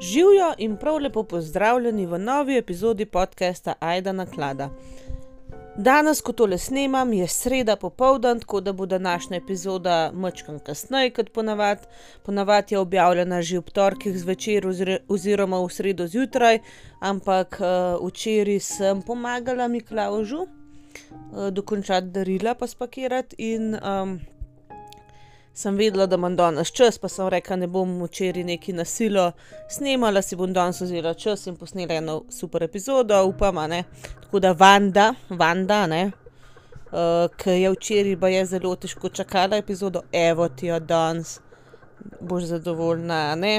Živijo in prav lepo pozdravljeni v novi epizodi podcasta Aida na klada. Danes, ko tole snemam, je sreda popoldan, tako da bo današnja epizoda mačkam kasneje kot ponavadi. Ponavadi je objavljena že ob torkih zvečer oziroma v sredo zjutraj, ampak uh, včeraj sem pomagala Miklaužu uh, dokončati darila pa spakirati in um, sem vedela, da imam danes čas, pa sem rekla, ne bom včeraj neki nasilo snemala, si bom danes vzela čas in posnela eno super epizodo, upam, ne. Tako da Vanda, Vanda, ne, uh, ki je včeraj pa je zelo težko čakala epizodo, evo ti jo danes, boš zadovoljna, ne.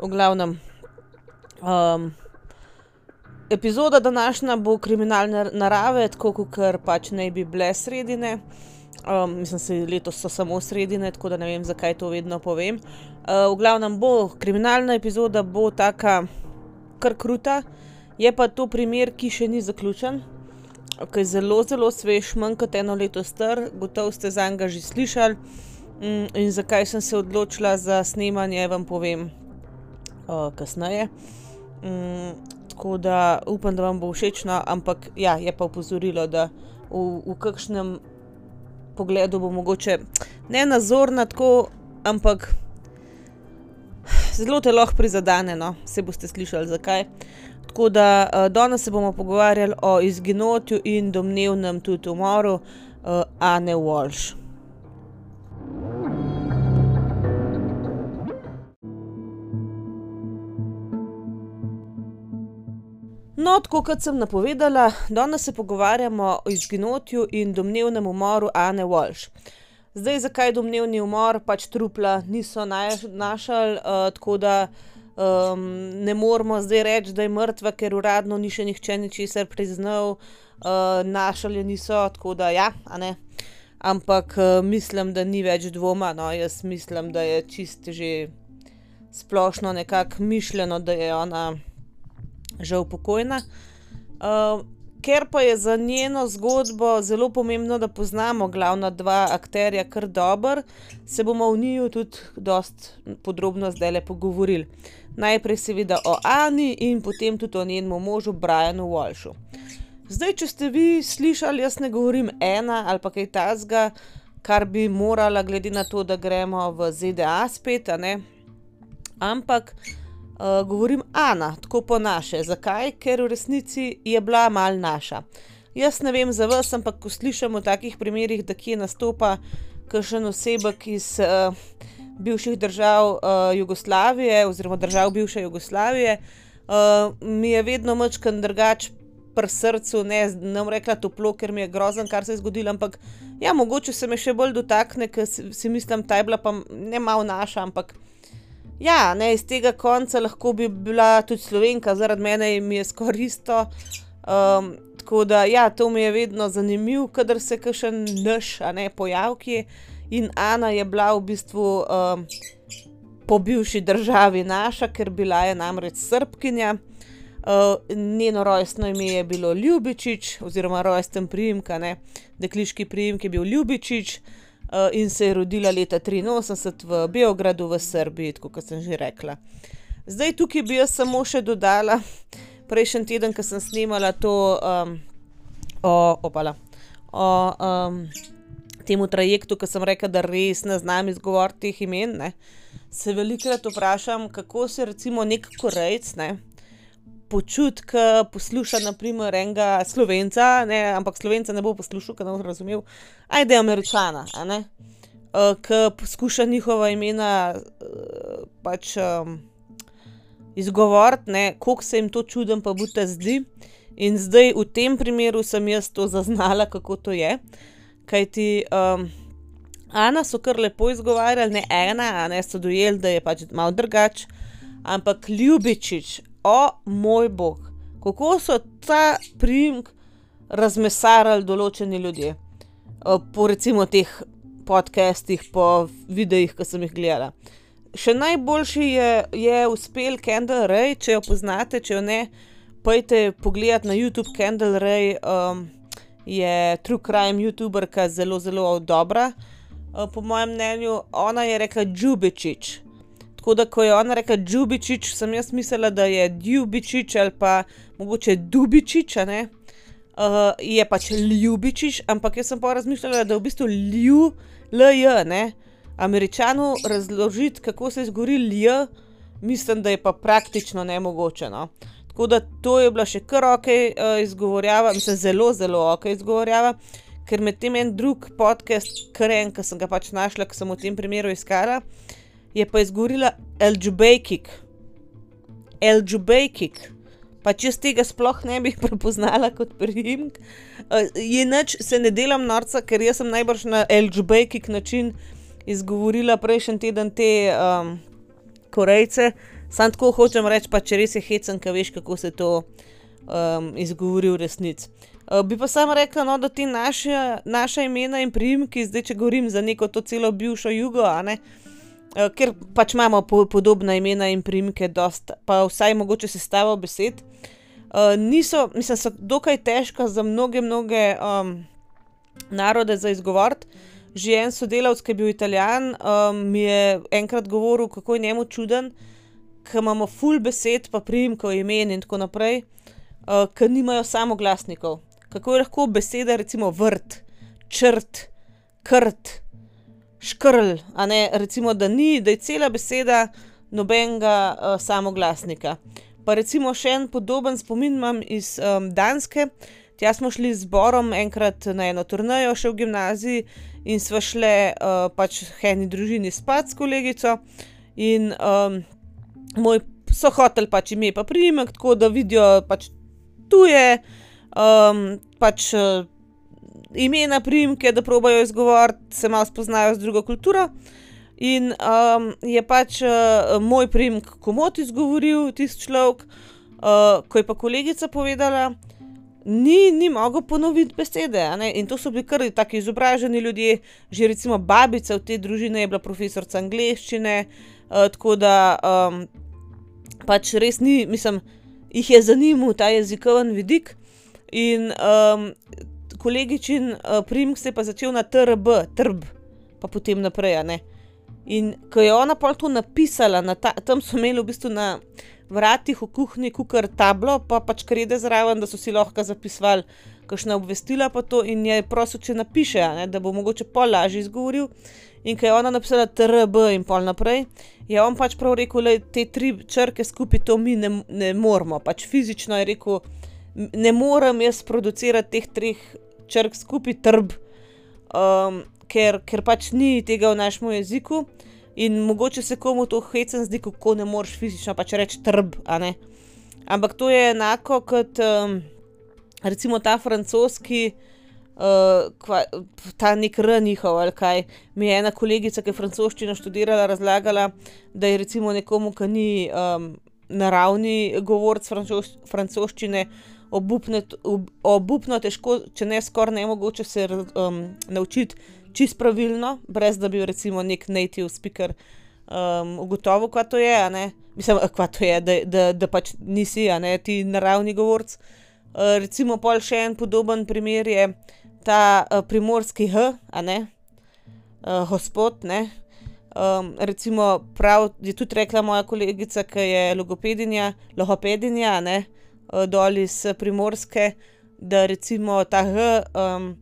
V glavnem. Um, epizoda današnja bo kriminalne narave, tako kot pač naj bi bile sredine. Um, mislim, da letos so samo sredine, tako da ne vem, zakaj to vedno povem. Uh, v glavnem bo kriminalna epizoda, bo taka kar kruta, je pa to primer, ki še ni zaključen, ki je zelo, zelo svež, manj kot eno leto star, gotovo ste za njega že slišali. Um, in zakaj sem se odločila za snemanje, vam povem uh, kasneje. Um, tako da upam, da vam bo všeč, ampak ja, je pa upozorilo, da v, v kakšnem pogledu bo mogoče ne nazorna tako, ampak zelo te lahko prizadene, no, se boste slišali zakaj. Tako da uh, danes se bomo pogovarjali o izginotju in domnevnem tudi umoru uh, Anne Walsh. No, tako kot sem napovedala, danes se pogovarjamo o izginotju in domnevnem umoru Anne Walsh. Zdaj, zakaj domnevni umor, pač trupla niso našli, uh, tako da um, ne moramo zdaj reči, da je mrtva, ker uradno ni še nihče ničesar priznal, uh, našli jo niso, tako da ja, a ne. Ampak uh, mislim, da ni več dvoma, no, jaz mislim, da je čisto že splošno nekako mišljeno, da je ona žal pokojna. Uh, ker pa je za njeno zgodbo zelo pomembno, da poznamo glavna dva akterja kar dobro, se bomo v njiju tudi dost podrobno zdaj le pogovorili. Najprej seveda o Ani in potem tudi o njenem možu Brianu Walshu. Zdaj, če ste vi slišali, jaz ne govorim ena ali pa kaj tasga, kar bi morala, glede na to, da gremo v ZDA spet, ampak govorim Ana, tako po naše. Zakaj? Ker v resnici je bila mal naša. Jaz ne vem za vas, ampak ko slišim o takih primerih, da kje nastopa kakšen osebek iz uh, bivših držav uh, Jugoslavije oziroma držav bivše Jugoslavije, uh, mi je vedno mačkan drugač. Pri srcu, ne, ne bom rekla toplo, ker mi je grozen, kar se je zgodilo, ampak ja, mogoče se me še bolj dotakne, ker si, si mislim, da je bila pa ne malo naša, ampak Ja, ne, iz tega konca lahko bi bila tudi slovenka, zaradi mene jim je skoraj isto. Um, tako da, ja, to mi je vedno zanimivo, kadar se kakšen naš, a ne pojavki. In Ana je bila v bistvu um, po bivši državi naša, ker bila je namreč srpkinja. Uh, njeno rojstno ime je bilo Ljubičič, oziroma rojsten priimka, ne, dekliški priimek je bil Ljubičič. Eh, in se je rodila leta 83 v Beogradu, v Srbiji, kot sem že rekla. Zdaj tukaj bi jaz samo še dodala, prejšnji teden, ko sem snimala to um, o, opala, o um, temu trajektu, ki sem rekla, da res ne znam izgovoriti teh imen. Ne, se velikokrat vprašam, kako se recimo nek korejc, ne počuti, ko posluša, naprimer, enega slovenca, ne, ampak slovenca ne bo poslušal, ker ne bo razumel, ajde, američana, uh, ki poskuša njihova imena uh, pač um, izgovoriti, koliko se jim to čudem, pa bo ta zdi. In zdaj v tem primeru sem jaz to zaznala, kako to je. Kaj ti. Um, Ana so kar lepo izgovarjali, ne ena, a ne so dojeli, da je pač malo drugače, ampak ljubičič, o moj bog, kako so ta primek razmesarali določeni ljudje. Po recimo teh podcastih, po videih, ki sem jih gledala. Še najboljši je, je uspel Kendall Ray, če jo poznate, če jo ne, pojdite pogledat na YouTube. Kendall Ray um, je true crime YouTuberka, zelo, zelo dobra. Uh, po mojem mnenju, ona je rekla Džubičič. Tako da, ko je ona rekla Džubičič, sem jaz mislila, da je Djubičič ali pa mogoče Dubičič, ne. Uh, je pač Ljubičič, ampak jaz sem pa razmišljala, da je v bistvu Lju, L-J, ne. Američanu razložiti, kako se izgovori L, mislim, da je pa praktično nemogoče, no. Tako da to je bila še kar ok uh, izgovorjava, mislim, zelo, zelo ok izgovorjava, ker medtem en drug podcast, kar en, ki sem ga pač našla, ki sem v tem primeru iskala, je pa izgovorila Eljubejkik. Eljubejkik. Pač jaz tega sploh ne bi prepoznala kot priimek. Uh, je nič, se ne delam norca, ker jaz sem najbrž na Eljubejkik način izgovorila prejšnji teden te um, Korejce. Sam tako hočem reči, pa če res je hecen, ki veš, kako se to um, izgovori v resnici. Uh, bi pa samo rekla, no, da ti naše, naša imena in priimki, zdaj če govorim za neko to celo bivšo jugo, ne, uh, ker pač imamo po, podobna imena in priimke, dost, pa vsaj mogoče sestavo besed, uh, niso, mislim, so dokaj težka za mnoge, mnoge um, narode za izgovoriti. Že en sodelavec, ki je bil italijan, um, mi je enkrat govoril, kako je njemu čuden, ki imamo full besed, pa priimkov, imen in tako naprej, uh, ki nimajo samo glasnikov. Kako je lahko beseda, recimo vrt, črt, krt, škrl, a ne recimo, da ni, da je cela beseda nobenega uh, samoglasnika. Pa recimo še en podoben spomin imam iz um, Danske. Tja smo šli z Borom enkrat na eno turnajo, še v gimnaziji, in smo šli uh, pač v eni družini spat s kolegico. In um, moj so hotel pač ime pa priimek, tako da vidijo pač tuje, um, pač uh, imena, priimke, da probajo izgovoriti, se malo spoznajo z drugo kulturo. In um, je pač uh, moj priimek komot izgovoril, tisti človek, uh, ko je pa kolegica povedala. Ni, ni mogel ponoviti besede. In to so bili kar tako izobraženi ljudje, že recimo babica v tej družini je bila profesorica angleščine, uh, tako da um, pač res ni, mislim, jih je zanimal ta jezikovni vidik. In um, kolegičin uh, primek se je pa začel na TRB, trb, pa potem naprej. In ko je ona pa to napisala, na ta, tam so imeli v bistvu na vratih v kuhinji kukar tablo, pa pač krede zraven, da so si lahko zapisvali kakšna obvestila pa to in je prosil, če napiše, ne, da bo mogoče pol lažje izgovoril. In ko je ona napisala TRB in pol naprej, je on pač prav rekel, da te tri črke skupaj to mi ne, ne moremo. Pač fizično je rekel, ne morem jaz producirati teh treh črk skupaj, trb, um, ker, ker pač ni tega v našem jeziku. In mogoče se komu to hecen zdi, kako ne moreš fizično pač reči trb, ampak to je enako kot um, recimo ta francoski uh, kva, ta nek R njihov ali kaj. Mi je ena kolegica, ki je francoščino študirala, razlagala, da je recimo nekomu, ki ni um, naravni govorc francoščine, obupno težko, če ne skoraj ne mogoče se um, naučiti čist pravilno, brez da bi recimo nek native speaker um, ugotovil, kva to je, mislim, kva to je, da, da, da pač nisi, a ne ti naravni govorc. Uh, recimo, pol še en podoben primer je ta uh, primorski H, a ne, uh, gospod, ne. Um, recimo, prav je tudi rekla moja kolegica, ki je logopedinja, logopedinja, ne, uh, dol iz primorske, da recimo ta H, um,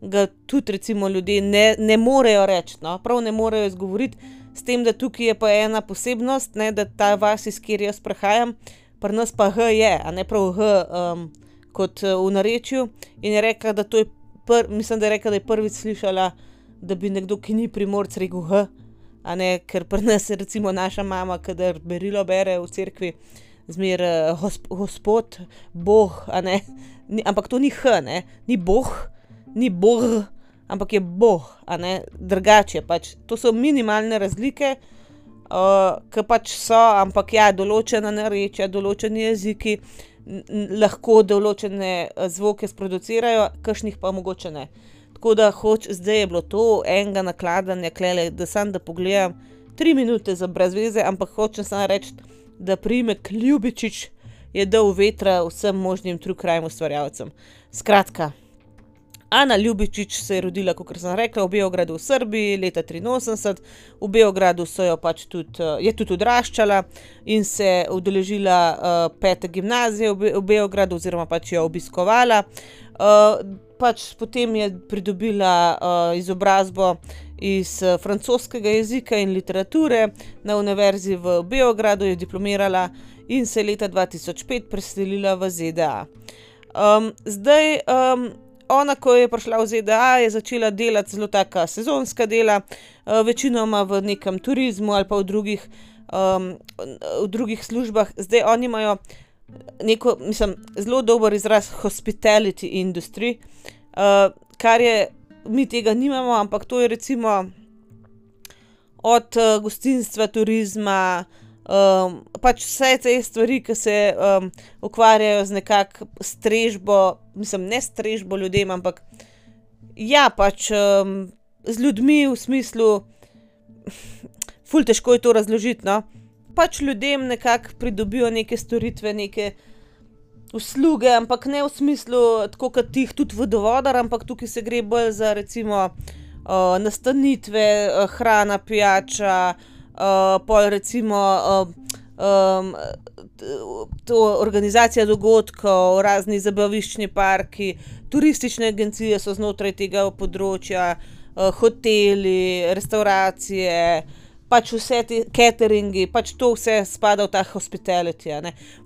ga tudi recimo ljudje ne, ne morejo reči, no, prav ne morejo izgovoriti, s tem, da tukaj je pa ena posebnost, ne, da ta vas, iz kjer jaz prihajam, pri nas pa H je, a ne prav H um, kot v narečju in je rekla, da to je pr, mislim, da je rekla, da je prvič slišala, da bi nekdo, ki ni primorc, rekel H. Ne, ker pri nas je naša mama, kadar berilo bere v cerkvi, zmer uh, hosp, gospod, boh, ni, ampak to ni H, ne? ni boh, ni boh, ampak je boh, drugače pač. To so minimalne razlike, uh, ki pač so, ampak ja, določena narečja, določeni jeziki lahko določene eh, zvoke sproducirajo, kakšnih pa mogoče ne. Tako da hoč, zdaj je bilo to enega nakladanja, klele, da sem da pogledam tri minute za brezveze, ampak hočem samo reči, da primek Ljubičič je dal vetra vsem možnim trukrajim ustvarjalcem. Skratka, Ana Ljubičić se je rodila, kot sem rekla, v Beogradu v Srbiji leta 83. V Beogradu so jo pač tudi, je tudi odraščala in se udeležila uh, pete gimnazije v, Be v Beogradu oziroma pač jo obiskovala. Uh, pač potem je pridobila uh, izobrazbo iz uh, francoskega jezika in literature na Univerzi v Beogradu, je diplomirala in se je leta 2005 preselila v ZDA. Um, zdaj, um, ona, ko je prišla v ZDA, je začela delati zelo taka sezonska dela, uh, večinoma v nekem turizmu ali pa v drugih, um, v drugih službah. Zdaj oni imajo neko, mislim, zelo dober izraz hospitality industry, uh, kar je, mi tega nimamo, ampak to je recimo od uh, gostinstva, turizma. Um, pač vse te stvari, ki se um, ukvarjajo z nekakšno strežbo, mislim, ne strežbo ljudem, ampak ja, pač um, z ljudmi v smislu, ful težko je to razložiti. No? Pač ljudem nekako pridobijo neke storitve, neke usluge, ampak ne v smislu, tako kot jih tudi vodovodar, ampak tukaj se gre bolj za recimo uh, nastanitve, uh, hrana, pijača uh, pol recimo uh, um, to organizacija dogodkov, razni zabaviščni parki, turistične agencije so znotraj tega področja, uh, hoteli, restauracije. Pač vse te cateringi, pač to vse spada v ta hospitality.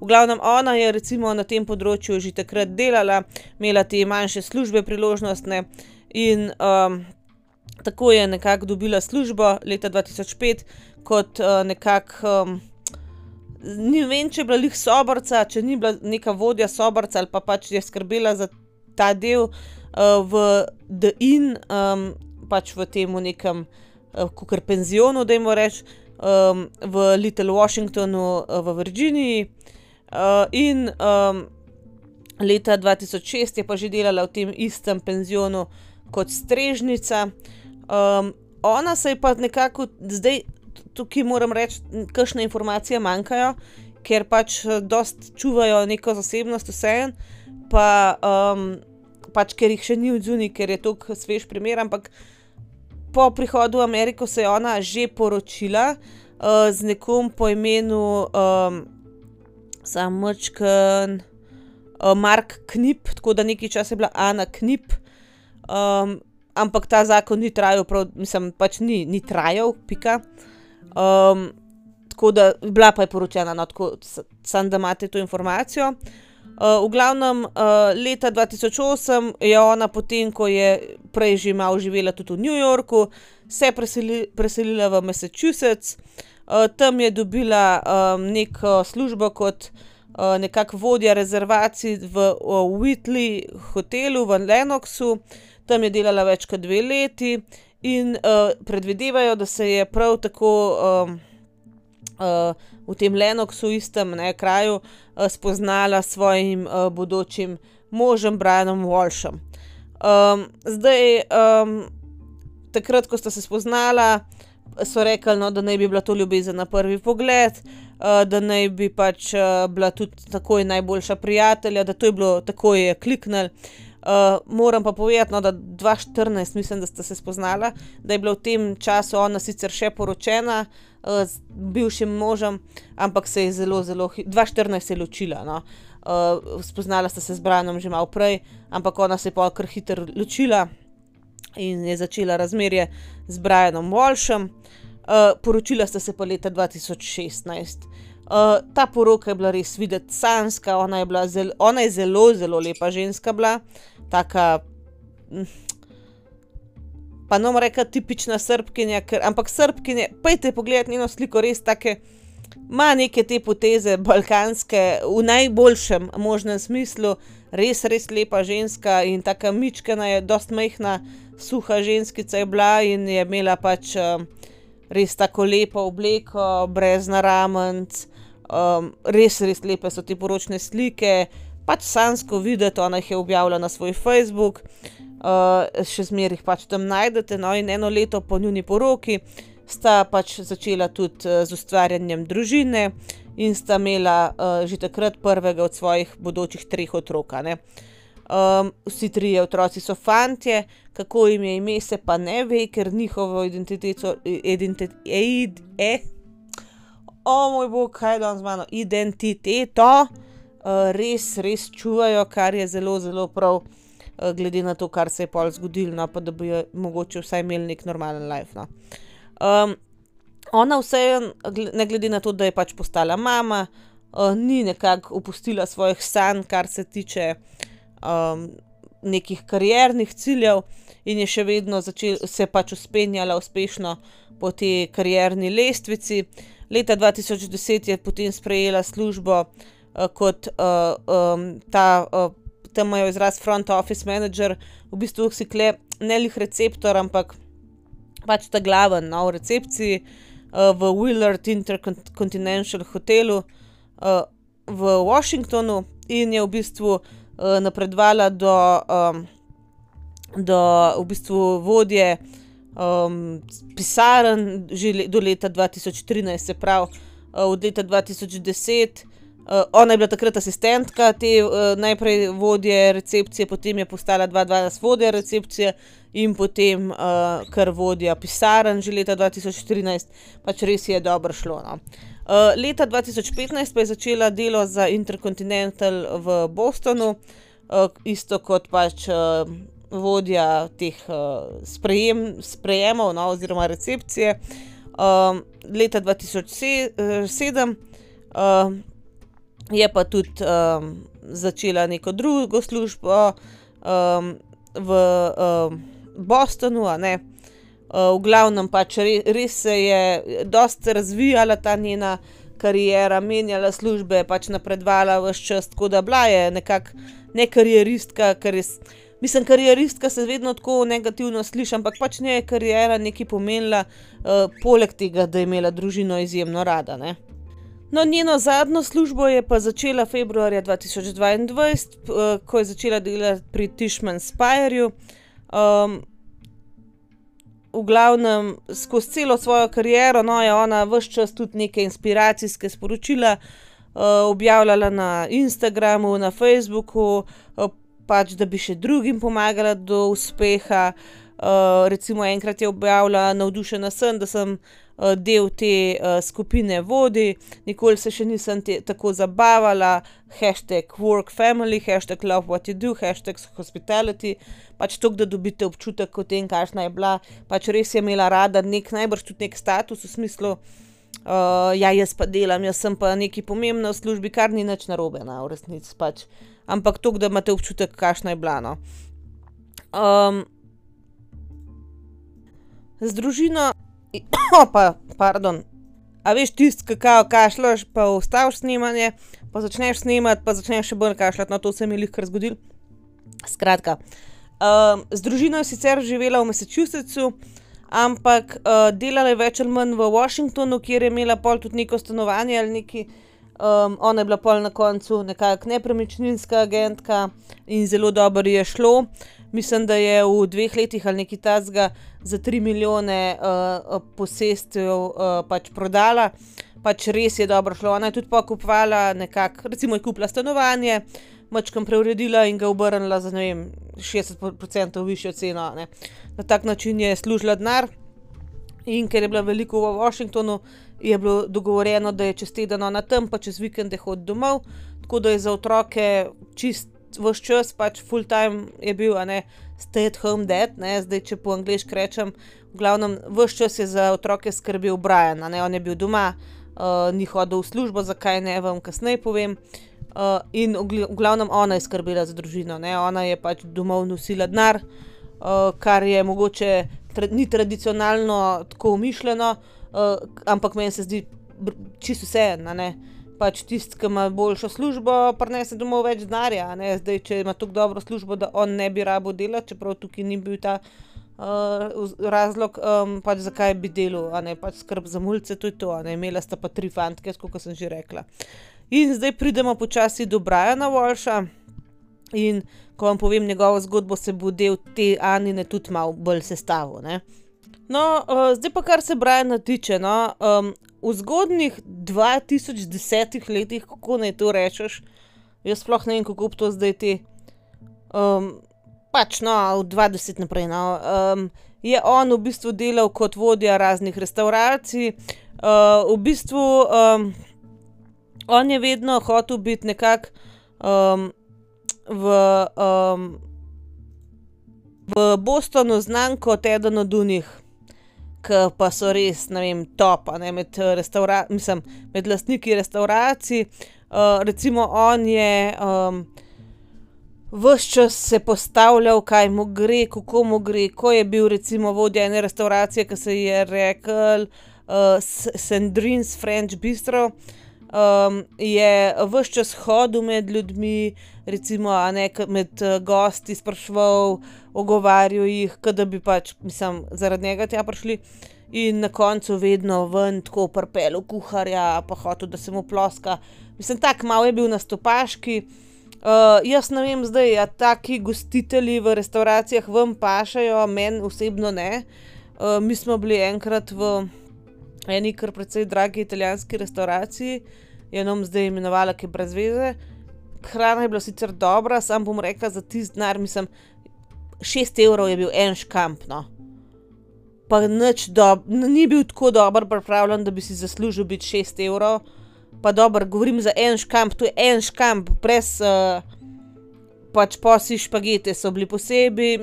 V glavnem, ona je recimo na tem področju že takrat delala, imela te manjše službe, priložnostne, in um, tako je nekako dobila službo leta 2005, kot uh, nekako. Um, ni vem, če je bila njih soborca, če ni bila neka vodja soborca ali pa pač je skrbela za ta del uh, v The Inn, um, pač v tem nekem, uh, kot penzionu, da jim rečem, um, v Little Washingtonu uh, v Virginiji. Uh, in um, leta 2006 je pa že delala v tem istem penzionu kot strežnica. Um, ona se je pa nekako zdaj tukaj moram reči, kakšne informacije manjkajo, ker pač eh, dost čuvajo neko zasebnost vseeno, pa, um, pač ker jih še ni odzuni, ker je to svež primer. Ampak po prihodu v Ameriko se je ona že poročila uh, z nekom po imenu um, Samočken. Uh, Mark Knip, tako da nekaj časa je bila Ana Knip, um, ampak ta zakon ni trajal, prav, mislim, pač ni, ni trajal, pika. Um, tako da, bila pa je poročena, no, tako sem, da imate to informacijo. Uh, v glavnem, uh, leta 2008 je ona, potem ko je prej že malo živela tudi v New Yorku, se preseli, preselila v Massachusetts, uh, tam je dobila um, neko službo kot uh, nekakšna vodja rezervacij v uh, Whitley hotelu v Lenoxu, tam je delala več kot dve leti in uh, predvidevajo, da se je prav tako um, uh, v tem Lenoxu, istem ne, kraju, uh, spoznala s svojim uh, bodočim možem Brianom Walshom. Um, zdaj, um, takrat, ko sta se spoznala, so rekli, no, da naj bi bila to ljubezen na prvi pogled. Uh, da naj bi pač bila tudi takoj najboljša prijatelja, da to je bilo takoj je kliknil. Uh, moram pa povedati, no, da 2014, mislim, da sta se spoznala, da je bila v tem času ona sicer še poročena uh, z bivšim možem, ampak se je zelo, zelo, 2014 se je ločila. No. Uh, spoznala sta se z Branom že malo prej, ampak ona se je pa kar hitro ločila in je začela razmerje z Brianom Walshem. Uh, poročila sta se pa leta 2016. Uh, ta poroka je bila res videti sanska, ona je, zel, ona je zelo, zelo lepa ženska bila, taka. Hm, pa ne morem reči, tipična srpkinja, ker, ampak srpkinja, pejte pogled njeno sliko, res take, ima neke te poteze, balkanske, v najboljšem možnem smislu, res, res lepa ženska in taka mičkana je, dost mehna, suha ženskica je bila in je imela pač uh, res tako lepo obleko, brez naramenc. Um, res, res lepe so te poročne slike, pač sansko videti, ona jih je objavila na svoj Facebook, uh, še zmeraj jih pač tam najdete. No, in eno leto po njuni poroki sta pač začela tudi uh, z ustvarjanjem družine in sta imela uh, že takrat prvega od svojih bodočih treh otrok. vsi trije otroci so fantje, kako jim je ime, se pa ne ve, ker njihovo identiteto, identitet, e, o moj bog, kaj je danes z mano, identiteto, res, res čuvajo, kar je zelo, zelo prav, glede na to, kar se je pol zgodilo, no, pa da bojo mogoče vsaj imeli neki normalen life, no. ona vseeno, ne glede na to, da je pač postala mama, ni nekako opustila svojih sanj, kar se tiče, nekih kariernih ciljev, in je še vedno se pač vzpenjala uspešno po tej karierni lestvici. Leta dva tisoč deset je potem sprejela službo, kot, ta, tam imajo izraz front office manager, v bistvu si tule ne glih receptor, ampak pač ta glavni, no, v recepciji, v Willard Intercontinental hotelu, v Washingtonu in je v bistvu, napredovala do, do v bistvu vodje, pisarn že do leta dva tisoč trinajst, se pravi, od leta dva tisoč deset, ona je bila takrat asistentka te, najprej vodje recepcije, potem je postala dva dvanajst vodja recepcije in potem, kar vodja pisarn že leta dva tisoč trinajst. Pač res je dobro šlo, no. leta dva tisoč petnajst pa je začela delo za Intercontinental v Bostonu, isto kot pač, vodja teh, sprejemov, no, oziroma recepcije. leta dva tisoč sedem, je pa tudi, začela neko drugo službo, v, Bostonu, a ne. v glavnem pač res se je dosti razvijala ta njena kariera, menjala službe, pač napredovala ves čas, tako da bila je nekako, ne karieristka, ker mislim, karieristka se vedno tako negativno sliši, ampak pač njej je kariera nekaj pomenila, poleg tega, da je imela družino izjemno rada, ne. No, njeno zadnjo službo je pa začela februarja dva tisoč dvaindvajset, ko je začela delati pri Tishman Spirerju. v glavnem skozi celo svojo kariero, no, je ona ves čas tudi neke inspiracijska sporočila, objavljala na Instagramu, na Facebooku, pač da bi še drugim pomagala do uspeha. recimo enkrat je objavila: "Navdušena sem, da sem, del te, skupine vodij. Nikoli se še nisem tako zabavala." Hashtag work family, hashtag love what you do, hashtag hospitality. Pač toliko, da dobite občutek o tem, kakšna je bila. Pač res je imela rada neki, najbrž tudi neki status v smislu, ja, jaz pa delam, jaz sem pa nekaj pomembna v službi, kar ni nič narobe, no, v resnici pač. Ampak toliko, da imate občutek, kakšna je bila, no. z družino, pardon. A veš tisto, ke kao kašljaš pa ustaviš snemanje pa začneš snemati pa začneš še bolj kašljati, no, to se mi je glihkar zgodilo. Skratka, z družino je sicer živela v Massachusettsu, ampak, delala je več ali manj v Washingtonu, kjer je imela pol tudi neko stanovanje ali nekaj. ona je bila pol na koncu nekako nepremičninska agentka in zelo dobro je šlo. Mislim, da je v dveh letih ali nekaj takega za tri milijone, posestev, pač prodala. Pač res je dobro šlo, ona je tudi pol kupovala nekako, recimo je kupila stanovanje, majčkeno preuredila in ga obrnila za, ne vem, šestdeset procentov višjo ceno, ne. Na tak način je služila denar. In ker je bila veliko v Washingtonu, je bilo dogovorjeno, da je čez teden ona tam pa čez vikende hodi domov. Tako da je za otroke čisto ves čas pač full time je bil, a ne, stay at home dad, ne, zdaj če po angleško rečem. V glavnem ves čas je za otroke skrbel Brian, a ne, on je bil doma, ni hodil v službo, zakaj, ne, vam kasneje povem. In v glavnem ona je skrbela za družino, ne, ona je pač domov nosila denar, kar je mogoče ni tradicionalno tako mišljeno, ampak meni se zdi čisto vseeno. Pač tisti, ke ima boljšo službo, prinese domov več denarja, zdaj, če ima tako dobro službo, da on ne bi rabil delati, čeprav tukaj ni bil ta, razlog, pač zakaj bi delal, a ne, pač skrb za mulce, to je to, imela sta pa tri fantke, ke sem že rekla. In zdaj pridemo počasi do Briana Walsha. In ko vam povem njegovo zgodbo, se bo del te Annine tudi malo bolj sestavil, ne. No, zdaj pa kar se Briana tiče, no, v zgodnjih dva tisoč desetih letih, kako naj to rečeš, jaz sploh ne vem, kako to zdaj te um, pač no, od 20 naprej. No, um, je on v bistvu delal kot vodja raznih restauracij. Uh, v bistvu um, on je vedno hotel biti nekako um, v, um, v Bostonu znan kot eden od unih, ki pa so res, ne vem, top, ne med, mislim, med lastniki restauracij. Uh, recimo, on je um, vse čas se postavljal, kaj mu gre, kako mu gre. Ko je bil, recimo, vodja ene restauracije, ki se je rekel uh, Sandrins French Bistro, um, je vse čas hodil med ljudmi, recimo, ne, med uh, gosti, sprašval, ogovarjal jih, da bi pač, mislim, zaradi njega tja prišli. In na koncu vedno ven, tako prpel, kuharja, pa hotel, da se mu ploska. Mislim, tako malo je bil na stopaški. Uh, jaz ne vem, zdaj, a taki gostitelji v restauracijah vam pašajo, meni osebno ne. Uh, mi smo bili enkrat v eni kar precej dragi italijanski restauraciji, je nam zdaj imenovala, ki je brez veze. Hrana je bila sicer dobra, sam bom rekel za tisti denar, mislim, 6 evrov je bil en škamp. No. Pa nič dob, ni bil tako dober, pripravljen, da bi si zaslužil biti 6 evrov pa dobro, govorim za en škamp, to je en škamp, brez uh, pač posi špagete so bili posebej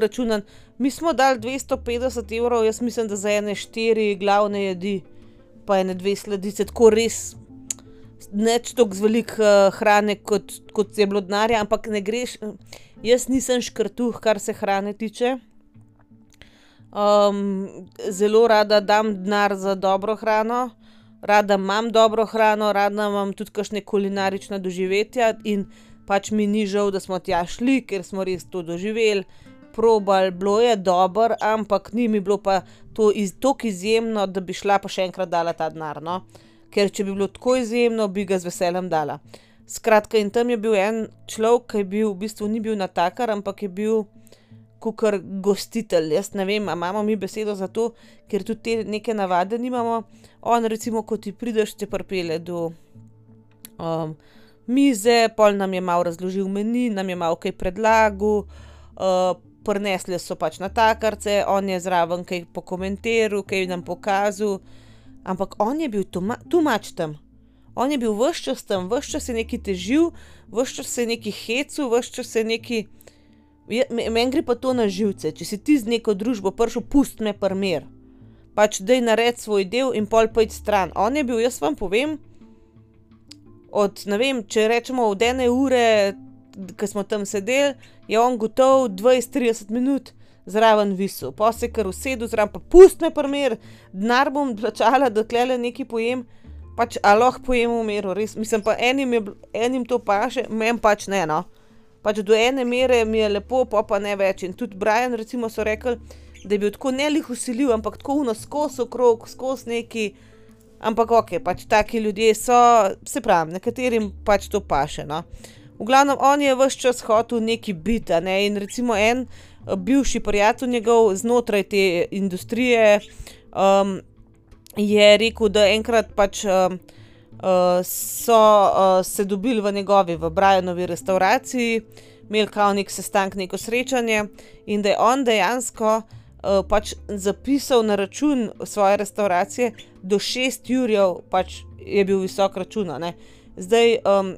računan. Mi smo dali 250 evrov, jaz mislim, da za ene štiri glavne jedi, pa ene dve sledice, tako res. Neč tako z veliko uh, hrane, kot, kot je bilo denarja, ampak ne greš. Jaz nisem škrtuh, kar se hrane tiče. Um, zelo rada dam denar za dobro hrano rada imam dobro hrano, rada imam tudi kakšne kulinarične doživetja in pač mi ni žal, da smo tja šli, ker smo res to doživeli. Probal, bilo je dobro, ampak ni mi bilo pa to iz, tako izjemno, da bi šla pa še enkrat dala ta denar. No? Ker če bi bilo tako izjemno, bi ga z veseljem dala. Skratka, in tam je bil en človek, ki je bil v bistvu ni bil natakar, ampak je bil kot gostitelj. Jaz ne vem, imamo mi besedo za to, ker tudi te neke navade nimamo. On, recimo, ko ti prideš, te prpele do um, mize, pol nam je malo razložil meni, nam je malo kaj predlagal, uh, prinesli so pač na takarce, on je zraven kaj pokomentiral, kaj nam pokazal. Ampak on je bil tu mač tam. On je bil vse čas tam, vse čas je neki težil, vse čas je neki hecu, vse čas je neki. Meni gre pa to na živce, če si ti z neko družbo prišel, pust me primer. Pač da je nared svoj del in pol pojd stran. On je bil, jaz vam povem, od ne vem, če rečemo od ene ure, ki smo tam sedeli, je on gotov 20-30 minut zraven visu. Pa se kar usedel zraven, pa pust me primer, denar bom plačala, da tle nekaj pojem. Pač, a lahko pojem v miru, res. Mislim pa enim, je, enim to paše, meni pač ne, no pač do ene mere mi je lepo, pa pa ne več. In tudi Brian, recimo, so rekli, da je bil tako ne lih usiljiv, ampak tako uno skozi okrog, skozi neki. Ampak ok, pač taki ljudje so, se pravi, nekaterim pač to paše. No. V glavnem, on je vse čas hotel neki biti, ne? in recimo en eh, bivši prijatelj njegov znotraj te industrije um, je rekel, da enkrat pač. Um, uh, so uh, se dobili v njegovi, v Brianovi restauraciji, imeli kao nek sestanek, neko srečanje in da je on dejansko uh, pač zapisal na račun svoje restauracije, do 6 jurjev pač je bil visok račun. Zdaj, um,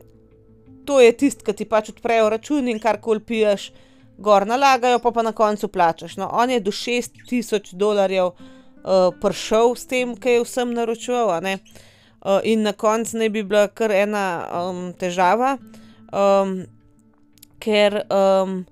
to je tisto, ki ti pač odprejo račun in kar koli piješ, gor nalagajo, pa pa na koncu plačaš. No, on je do 6000 dolarjev uh, prišel s tem, kaj je vsem naročil. Uh, in na koncu naj bi bila kar ena um, težava, um, ker um,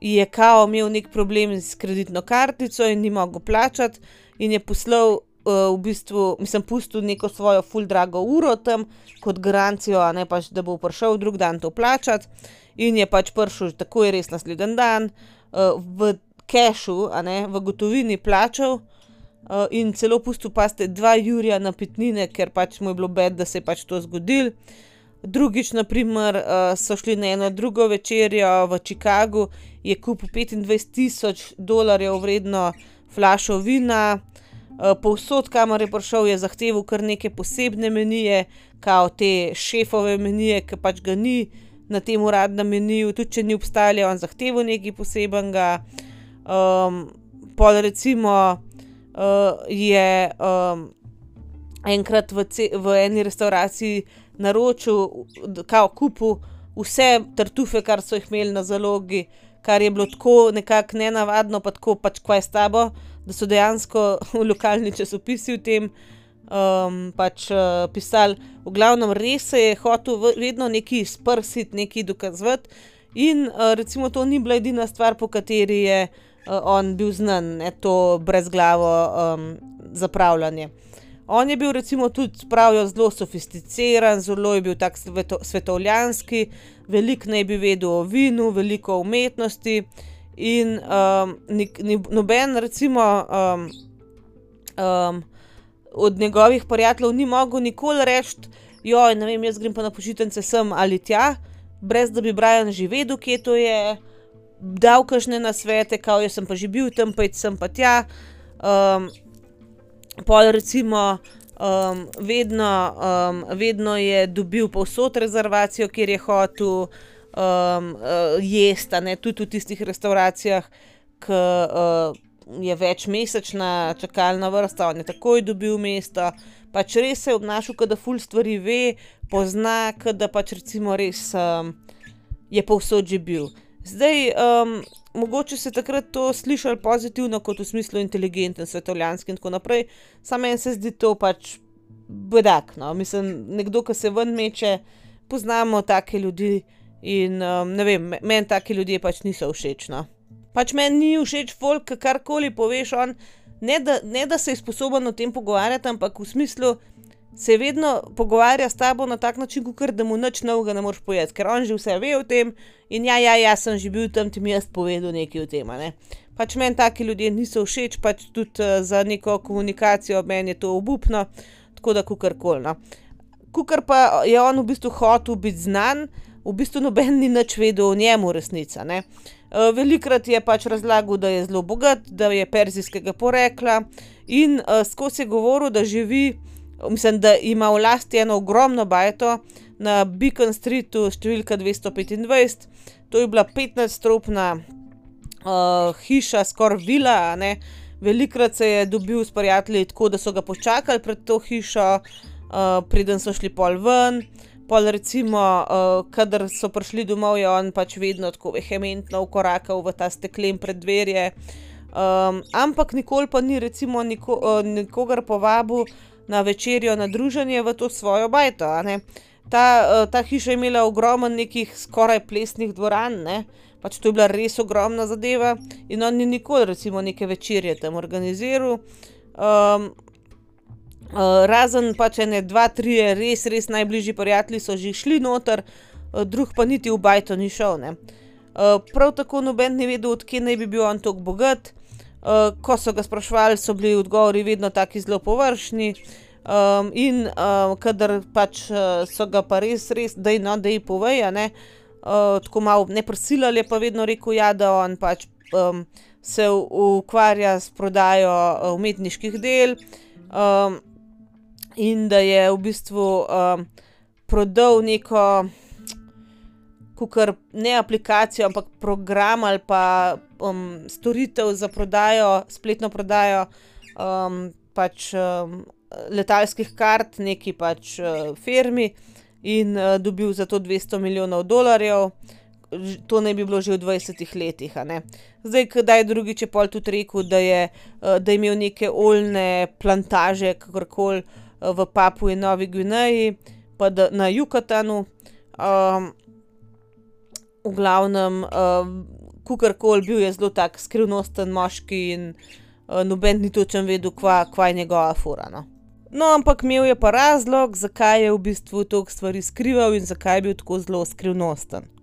je Kao imel nek problem s kreditno kartico in ni mogel plačati, in je poslal, v bistvu, mislim, pustil neko svojo full drago uro tam kot garancijo, ne pač, da bo prišel drug dan to plačati, in je pač prišel, tako je res naslednji dan, uh, v kešu, v gotovini plačal. Uh, in celo pusto pa ste dva Jurija na pitnine, ker pač mu je bilo bed, da se je pač to zgodil. Drugič, naprimer, uh, so šli na eno drugo večerjo v Chicagu, je kupil 25 tisoč dolarjev vredno flašo vina, uh, povsod, kamor je prišel, je zahteval kar neke posebne menije, kao te šefove menije, ki pač ga ni na tem uradnem meniju, tudi če ni obstajalo, je on zahteval nekaj posebnega. Um, pol recimo uh, je um, enkrat v, v eni restavraciji naročil, kao kupu vse tartufe, kar so jih imeli na zalogi, kar je bilo tako nekako nenavadno, pa tako pač kvaj s tabo, da so dejansko v lokalni časopisi v tem um, pač uh, pisali. V glavnem res se je hotel vedno nekaj sprsiti, nekaj dokazovati. In uh, recimo to ni bila edina stvar, po kateri je uh, on bil znan, ne to brezglavo um, zapravljanje. On je bil recimo tudi pravijo zelo sofisticiran, zelo je bil tak sveto, svetovljanski, veliko naj bi vedel o vinu, veliko o umetnosti. In um, ni, ni, noben, recimo, um, um, od njegovih prijateljev ni mogel nikoli reči, joj, ne vem, jaz grem pa na počitnice sem ali tja, brez da bi Brian že vedel, kje to je, dal kažne na svete, kao jaz sem pa že bil tam, pa sem pa tja. Um, pol recimo um, vedno, um, vedno je dobil povsod rezervacijo, kjer je hotel um, uh, jesti, ne tudi v tistih restauracijah, ki uh, je večmesečna čakalna vrsta, on je takoj dobil mesto. Pač res se je obnašal, da ful stvari ve, pozna, da pač recimo res um, je povsod že bil. Zdaj, um, mogoče se takrat to slišali pozitivno, kot v smislu inteligenten, svetovljanski in tako naprej, samo meni se zdi to pač bedak. No? Mislim, nekdo, ki se ven meče, poznamo take ljudi in um, ne vem, meni taki ljudje pač niso všeč. No? Pač meni ni všeč folk, karkoli poveš, on ne da, ne da se je sposoben o tem pogovarjati, ampak v smislu se vedno pogovarja s tabo na tak način, kot da mu nič novega ne moreš povedati, ker on že vse ve o tem in ja, ja, jaz sem že bil tam, ti mi jaz povedal nekaj o tem. Ne? Pač meni taki ljudje niso všeč, pač tudi uh, za neko komunikacijo meni je to obupno, tako da kukorkoli. No. Kukor pa je on v bistvu hotel biti znan, v bistvu noben ni nič vedel o njemu, resnica. Ne? Uh, velikrat je pač razlagal, da je zelo bogat, da je perzijskega porekla in uh, skozi je govoril, da živi mislim, da ima v lasti eno ogromno bajto na Beacon Streetu, številka 225. To je bila 15-stropna uh, hiša, skoraj vila. Velikrat se je dobil s prijatelji tako, da so ga počakali pred to hišo, uh, preden so šli pol ven. Pol recimo, uh, kadar so prišli domov, je on pač vedno tako vehementno ukorakal v ta steklen preddverje. Um, ampak nikoli pa ni recimo niko, uh, nikogar povabil, na večerjo, na druženje v to svojo bajto. Ta, uh, ta hiša je imela ogromno nekih skoraj plesnih dvoran, ne? pač to je bila res ogromna zadeva in on ni nikoli, recimo, neke večerje tam organiziral. Um, uh, razen pač ene, dva, tri, res, res najbližji prijatelji so že šli noter, uh, drug pa niti v bajto ni šel. Uh, prav tako noben ni vedel, odkje naj bi bil on tako bogat. Uh, ko so ga sprašvali, so bili odgovori vedno tako zelo površni. Um, in uh, kadar pač uh, so ga pa res, res, da je no, da je poveja, ne, uh, tako malo ne prisilali, pa vedno rekel, ja, da on pač um, se ukvarja s prodajo umetniških del um, in da je v bistvu um, prodal neko kar ne aplikacijo, ampak program ali pa um, storitev za prodajo, spletno prodajo um, pač, um, letalskih kart, neki pač uh, firmi in uh, dobil za to 200 milijonov dolarjev. To naj bi bilo že v 20 letih. Zdaj, kdaj drugič je pol tudi rekel, da je, uh, da je imel neke oljne plantaže, kakorkoli v Papui Novi Gvineji, pa da, na Jukatanu. Um, v glavnem, uh, kukorkoli bil je zelo tak skrivnosten moški in uh, noben ni točen vedel, kva, kva je njegova fura. No. no, ampak imel je pa razlog, zakaj je v bistvu toliko stvari skrival in zakaj je bil tako zelo skrivnosten.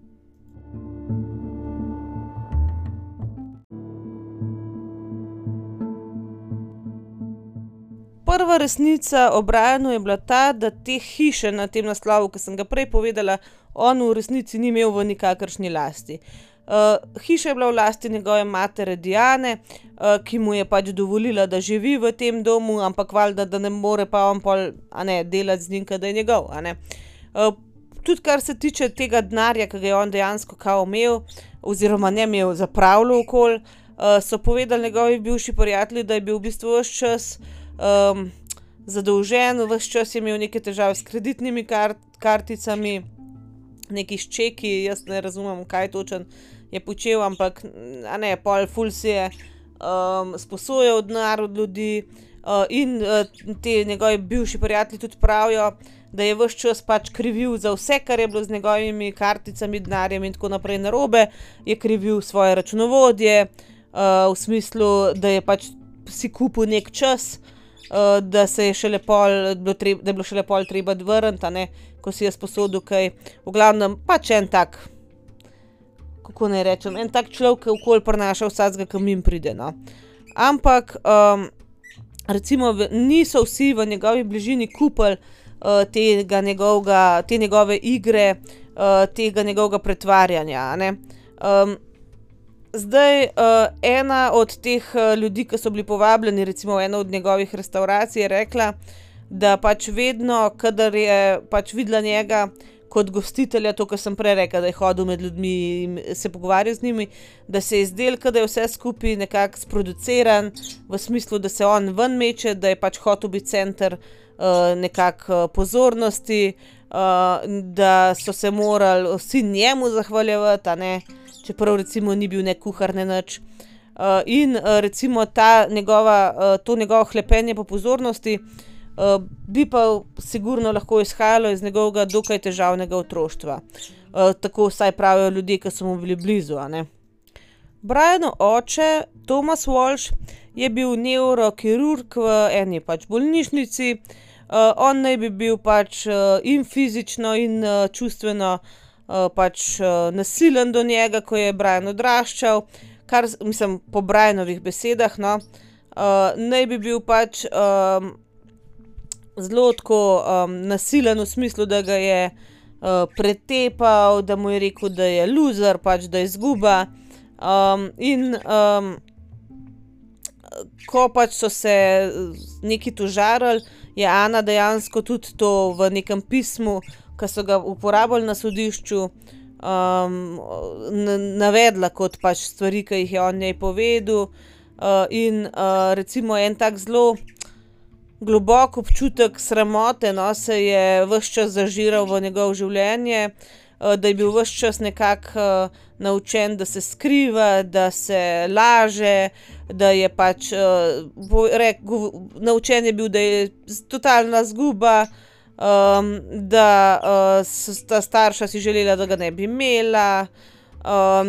Prva resnica o Brianu je bila ta, da te hiše na tem naslovu, ki sem ga prej povedala, on v resnici ni imel v nikakršni lasti. Uh, hiša je bila v lasti njegove matere Diane, uh, ki mu je pač dovolila, da živi v tem domu, ampak valjda, da ne more pa on pol, a ne, delati z njim, da je njegov. Uh, tudi kar se tiče tega denarja, ki ga je on dejansko kao imel, oziroma ne imel, zapravljal okoli, so povedali njegovi bivši prijatelji, da je bil v bistvu ves čas zadolžen, ves čas je imel neke težave s kreditnimi karticami, neki s čeki, jaz ne razumem, kaj točno je počel, ampak ne, pol ful si je sposojal denar od ljudi. in ti njegovi bivši prijatelji tudi pravijo, da je ves čas pač krivil za vse, kar je bilo z njegovimi karticami, denarjem in tako naprej narobe. Je krivil svoje računovodje, v smislu, da je pač si kupil neki čas, da se je šele pol bilo da je bilo šele pol treba vrniti, ko si je sposodil kaj. V glavnem pač en tak, kako naj rečem, en tak človek, ke okoli prinaša vsakega, ke mimo pride, no. Ampak recimo niso vsi v njegovi bližini kupili, tega njegovega, te njegove igre, tega njegovega pretvarjanja, a zdaj, ena od teh ljudi, ke so bili povabljeni recimo v eno od njegovih restavracij, je rekla, da pač vedno, kadar je pač videla njega kot gostitelja, to, ke sem prej rekla, da je hodil med ljudmi in se pogovarjal z njimi, da se je zdelo, ke da je vse skupaj nekako sproducirano, v smislu, da se on ven meče, da je pač hotel biti center, nekako pozornosti, da so se morali vsi njemu zahvaljevati, ne, čeprav recimo ni bil ne kuhar ne nič. in recimo ta njegova, to njegovo hlepenje po pozornosti, bi pa sigurno lahko izhajalo iz njegovega dokaj težavnega otroštva. tako vsaj pravijo ljudje, ke so mu bili blizu. Brianov oče, Thomas Walsh, je bil nevrokirurg v eni pač bolnišnici. on naj bi bil pač in fizično in čustveno, pač nasilen do njega, ko je Brian odraščal. Kar mislim, po Brianovih besedah, no. naj bi bil pač, zelo tako, nasilen v smislu, da ga je, pretepal, da mu je rekel, da je luzer, pač da je izguba. in, ko pač so se nekaj tožarili, je Ana dejansko tudi to v nekem pismu, ke so ga uporabili na sodišču, navedla kot pač stvari, ke jih je on njej povedal. in, recimo en tak zelo globok občutek sramote, no, se je ves čas zažiral v njegovo življenje. da je bil ves čas nekako, naučen, da se skriva, da se laže, da je pač, naučen je bil, da je totalna izguba, da, sta starša si želela, da ga ne bi imela,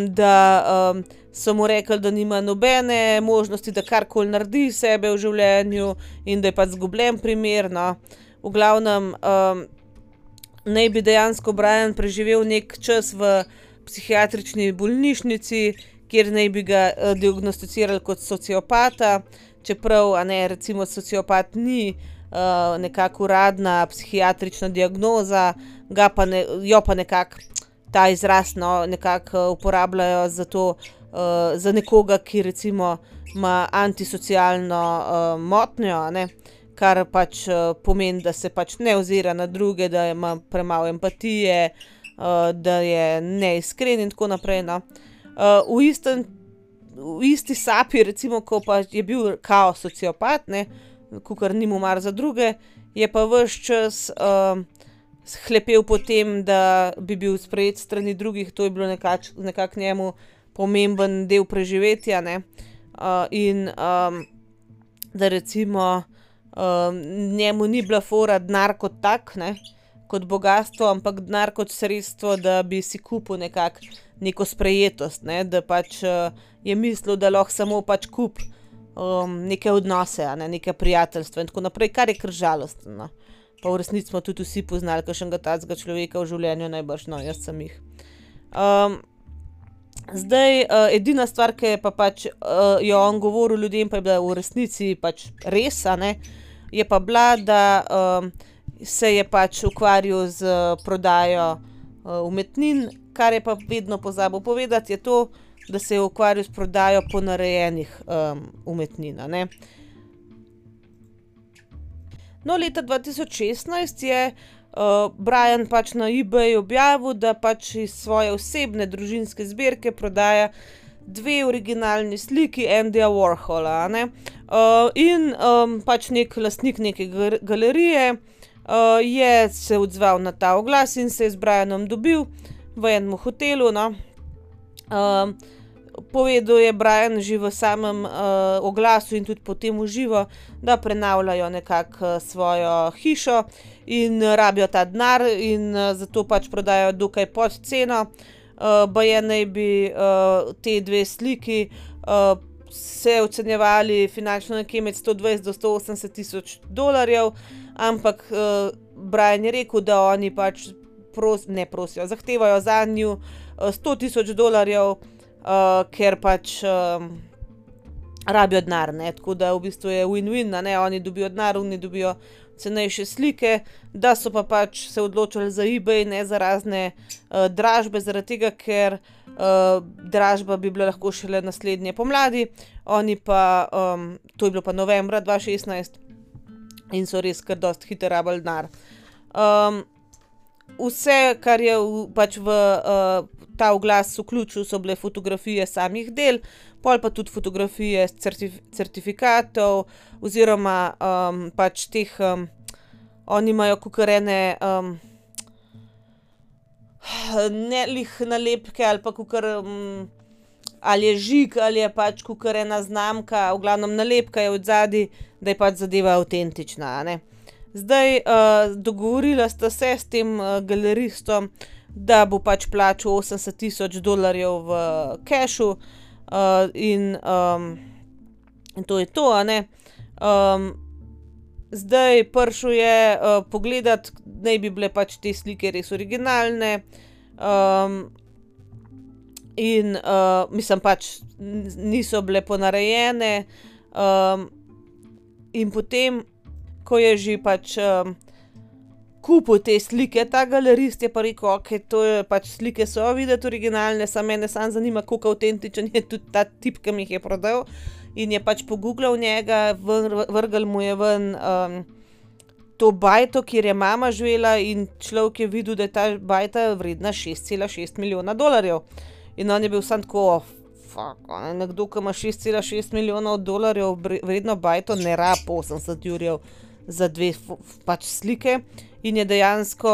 da, so mu rekli, da nima nobene možnosti, da karkoli naredi sebe v življenju in da je pač izgubljen primer, no. V glavnem, naj bi dejansko Brian preživel neki čas v psihiatrični bolnišnici, kjer naj bi ga, diagnosticirali kot sociopata, čeprav, a ne, recimo sociopat ni, nekako uradna psihiatrična diagnoza, pa jo pa nekako ta izraz, no, nekako uporabljajo za to, za nekoga, ki recimo ima antisocialno, motnjo, a ne. Kar pač, pomeni, da se pač ne ozira na druge, da ima premalo empatije, da je neiskren in tako naprej, no. v istem, v isti sapi recimo, ko pa je bil kao sociopat, ne, kakor ni mu mar za druge, je pa ves čas, hlepel po tem, da bi bil sprejet strani drugih, to je bilo nekako njemu pomemben del preživetja, ne. in, da recimo, njemu ni bila fora denar kot tak, ne, kot bogastvo, ampak denar kot sredstvo, da bi si kupil nekako neko sprejetost, ne, da pač, je mislil, da lahko samo pač kupi, neke odnose, ne, neka prijateljstva in tako naprej, kar je kar žalostno, no. Pa v resnici smo tudi vsi poznali kakšnega takega človeka v življenju najbrž, no, jaz sem jih. zdaj, edina stvar, ke je pa pač, je on govoril ljudem, pa je bila v resnici pač res, ne, je pa bila, da, se je pač ukvarjal s prodajo, umetnin, kar je pa vedno pozabil povedati, je to, da se je ukvarjal s prodajo ponarejenih, umetnin, a ne. No, leta dva tisoč šestnajst je, Brian pač na eBayu objavil, da pač iz svoje osebne družinske zbirke prodaja dve originalni sliki Andyja Warhola, ne. in, pač neki lastnik neke galerije, je se odzval na ta oglas in se je z Brianom dobil v enem hotelu, no. Povedal je Brian že v samem, oglasu in tudi potem v živo, da prenavljajo nekako, svojo hišo in rabijo ta denar in, zato pač prodajajo dokaj pod ceno. baje naj bi, ti dve sliki, se ocenjevali finančno nekje med sto dvajset do sto osemdeset tisoč dolarjev, ampak, Brian je rekel, da oni pač ne prosijo, zahtevajo zanju, sto tisoč dolarjev, ker pač, rabijo denar, tako da v bistvu je win-win, ne, oni dobijo denar, oni dobijo cenejše slike, da so pa pač se odločili za eBay, ne za razne, dražbe, zaradi tega, ker, dražba bi bila lahko šele naslednje pomladi, oni pa, to je bilo pa novembra dva šestnajst, in so res kar dosti hitro rabili denar. Vse, kar je v pač v, ta oglas vključil, so bile fotografije samih del, pol pa tudi fotografije certifikatov oziroma, pač teh, oni imajo kakor ene, ne glih nalepke ali pa kakor, ali je žig ali je pač kakor ena znamka, v glavnem nalepka je odzadaj, da je pač zadeva avtentična, a Zdaj, dogovorila sta se s tem, galeristom, da bo pač plačal osemdeset tisoč dolarjev v kešu, in, in to je to, a ne. zdaj prišel je, pogledat, naj bi bile pač te slike res originalne, in, mislim pač niso bile ponarejene, in potem, ko je že pač, kupil te slike, ta galerist, je pa rekel: "Okej, to je pač slike so videti originalne, samo mene samo zanima, koliko avtentičen je tudi ta tip, ke mi jih je prodal." In je pač poguglal njega, vrglo mu je ven, to bajto, kjer je mama živela, in človek je videl, da je ta bajta vredna šest cela šest milijona dolarjev. In on je bil samo tako: "Fak, a ne, nekdo, ke ima šest cela šest milijonov dolarjev vredno bajto, ne rabi osemdeset jurjev za dve pač sliki." In je dejansko,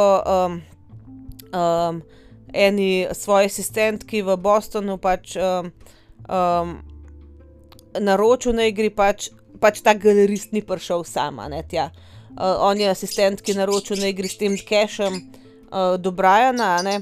eni svoji asistentki v Bostonu pač, naročil, naj gre pač, pač ta galerist ni prišel sam, a ne, tja. on je asistentki naročil, naj gre s tem kešem, do Briana, ne,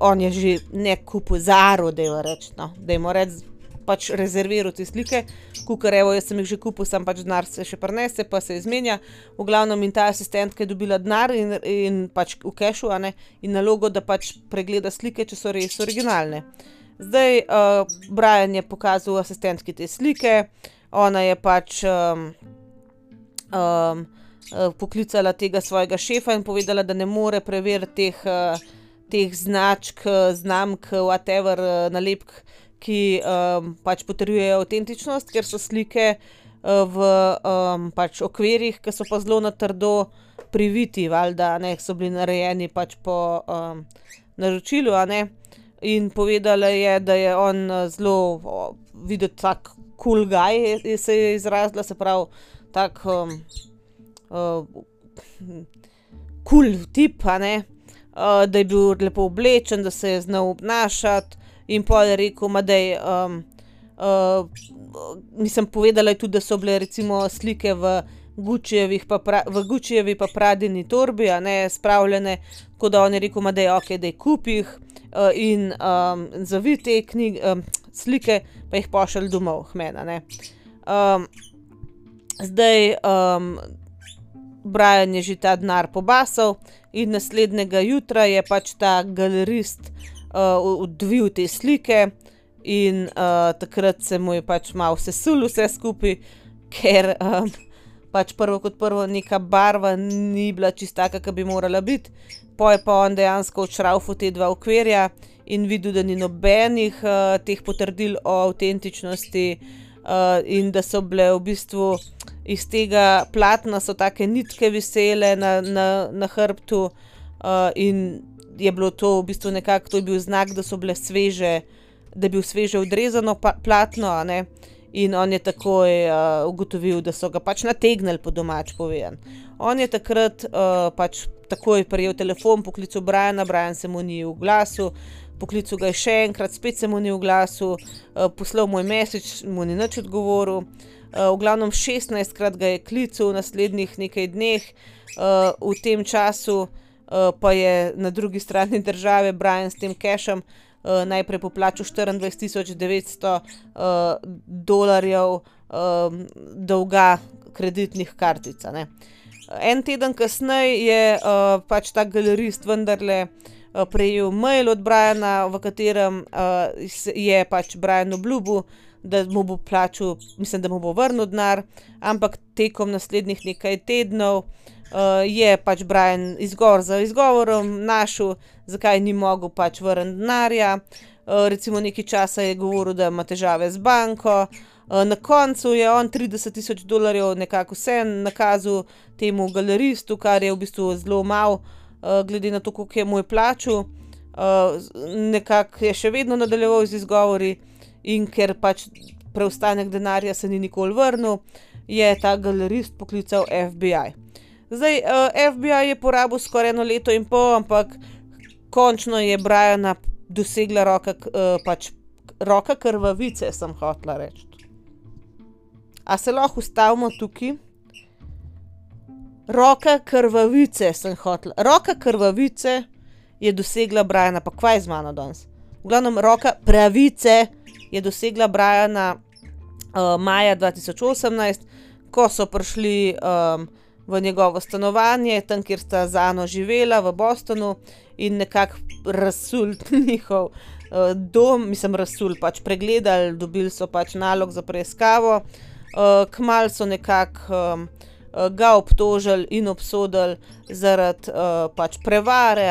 on je že ne kupil, zaral, dajva reči, no, dajmo reči, pač rezerviral te slike. Kakor evo, jaz sem jih že kupil, samo pač denar se še prinese pa se izmenja. V glavnem in ta asistentka je dobila denar in, in pač v kešu, a ne, in nalogo, da pač pregleda slike, če so res originalne. Zdaj, Brian je pokazal asistentki te slike, ona je pač, poklicala tega svojega šefa in povedala, da ne more preveriti teh, teh značk, znamk, whatever, nalepk, ki, pač potrjujejo avtentičnost, ker so slike, v, pač okvirih, ke so pa zelo na trdo priviti valjda, ne, so bili narejeni pač po, naročilu, a ne. In povedala je, da je on, zelo videti tak kul guy, se je izrazila, se pravi tak, kul tip, a ne. da je bil lepo oblečen, da se je znal obnašati, in pol je rekel: "Ma daj, mislim, povedala je tudi, da so bile recimo slike v Guccijevih v Guccijevi pa Pradini torbi, a ne, spravljene, tako da on je rekel: "Ma daj, okej, daj kupi jih, in, zavij te slike pa jih pošlji domov k meni, a ne." zdaj, Brian je že ta denar pobasal in naslednjega jutra je pač ta galerist, odvil te slike in, takrat se mu je pač malo sesulo vse skupaj, ker, pač prvo kot prvo neka barva ni bila čisto taka, ke bi morala biti. Pol je pa on dejansko odšravfal ta dva okvirja in videl, da ni nobenih, teh potrdil o avtentičnosti, uh, in da so bile v bistvu iz tega platna so take nitke visele na, na, na hrbtu, uh, in je bilo to v bistvu nekako, to je bil znak, da so bile sveže, da je bil sveže odrezano platno, a ne. In on je takoj uh, ugotovil, da so ga pač nategnili po domač povedan. On je takrat uh, pač takoj prijel telefon, poklical Briana, Brian se mu ni v glasu, poklical ga je še enkrat, spet se mu ni v glasu, uh, poslal moj mesič, mu ni nič odgovoril. Uh, v glavnem 16krat ga je klical v naslednjih nekaj dneh, uh, v tem času uh, pa je na drugi strani države Brian s tem cashom uh, najprej poplačal 24.900 uh, dolarjev uh, dolga kreditnih kartic. En teden kasneje je uh, pač ta galerist vendarle uh, prejel mail od Briana, v katerem uh, je pač Brian obljubil, da mu bo plačal, mislim, da mu bo vrnil denar, ampak tekom naslednjih nekaj tednov uh, je pač Brian izgovor za izgovorom našel, zakaj ni mogel pač vrniti denarja. Uh, recimo nekaj časa je govoril, da ima težave z banko. Uh, na koncu je on 30 tisoč dolarjev nekako vse nakazal temu galeristu, kar je v bistvu zelo malo, uh, glede na to, koliko je moj plačal. Uh, nekako je še vedno nadaljeval z izgovori, in ker pač preostanek denarja se ni nikoli vrnil, je ta galerist poklical FBI. Zdaj, uh, eh, FBI je porabil skoraj eno leto in pol, ampak končno je Briana dosegla roka, uh, pač roka krvavice, sem hotla reči. A se lahko ustavimo tukaj? Roka krvavice sem hotla. Roka krvavice je dosegla Briana, pa kvaj z mano danes. V glavnem, roka pravice je dosegla Briana uh, maja 2018, ko so prišli. Um, v njegovo stanovanje, tam, kjer sta z Ano živela v Bostonu in nekako razsul njihov uh, dom, mislim, razsul, pač pregledali, dobili so pač nalog za preiskavo. Uh, Kmal so nekako um, ga obtožili in obsodili zaradi uh, pač prevare,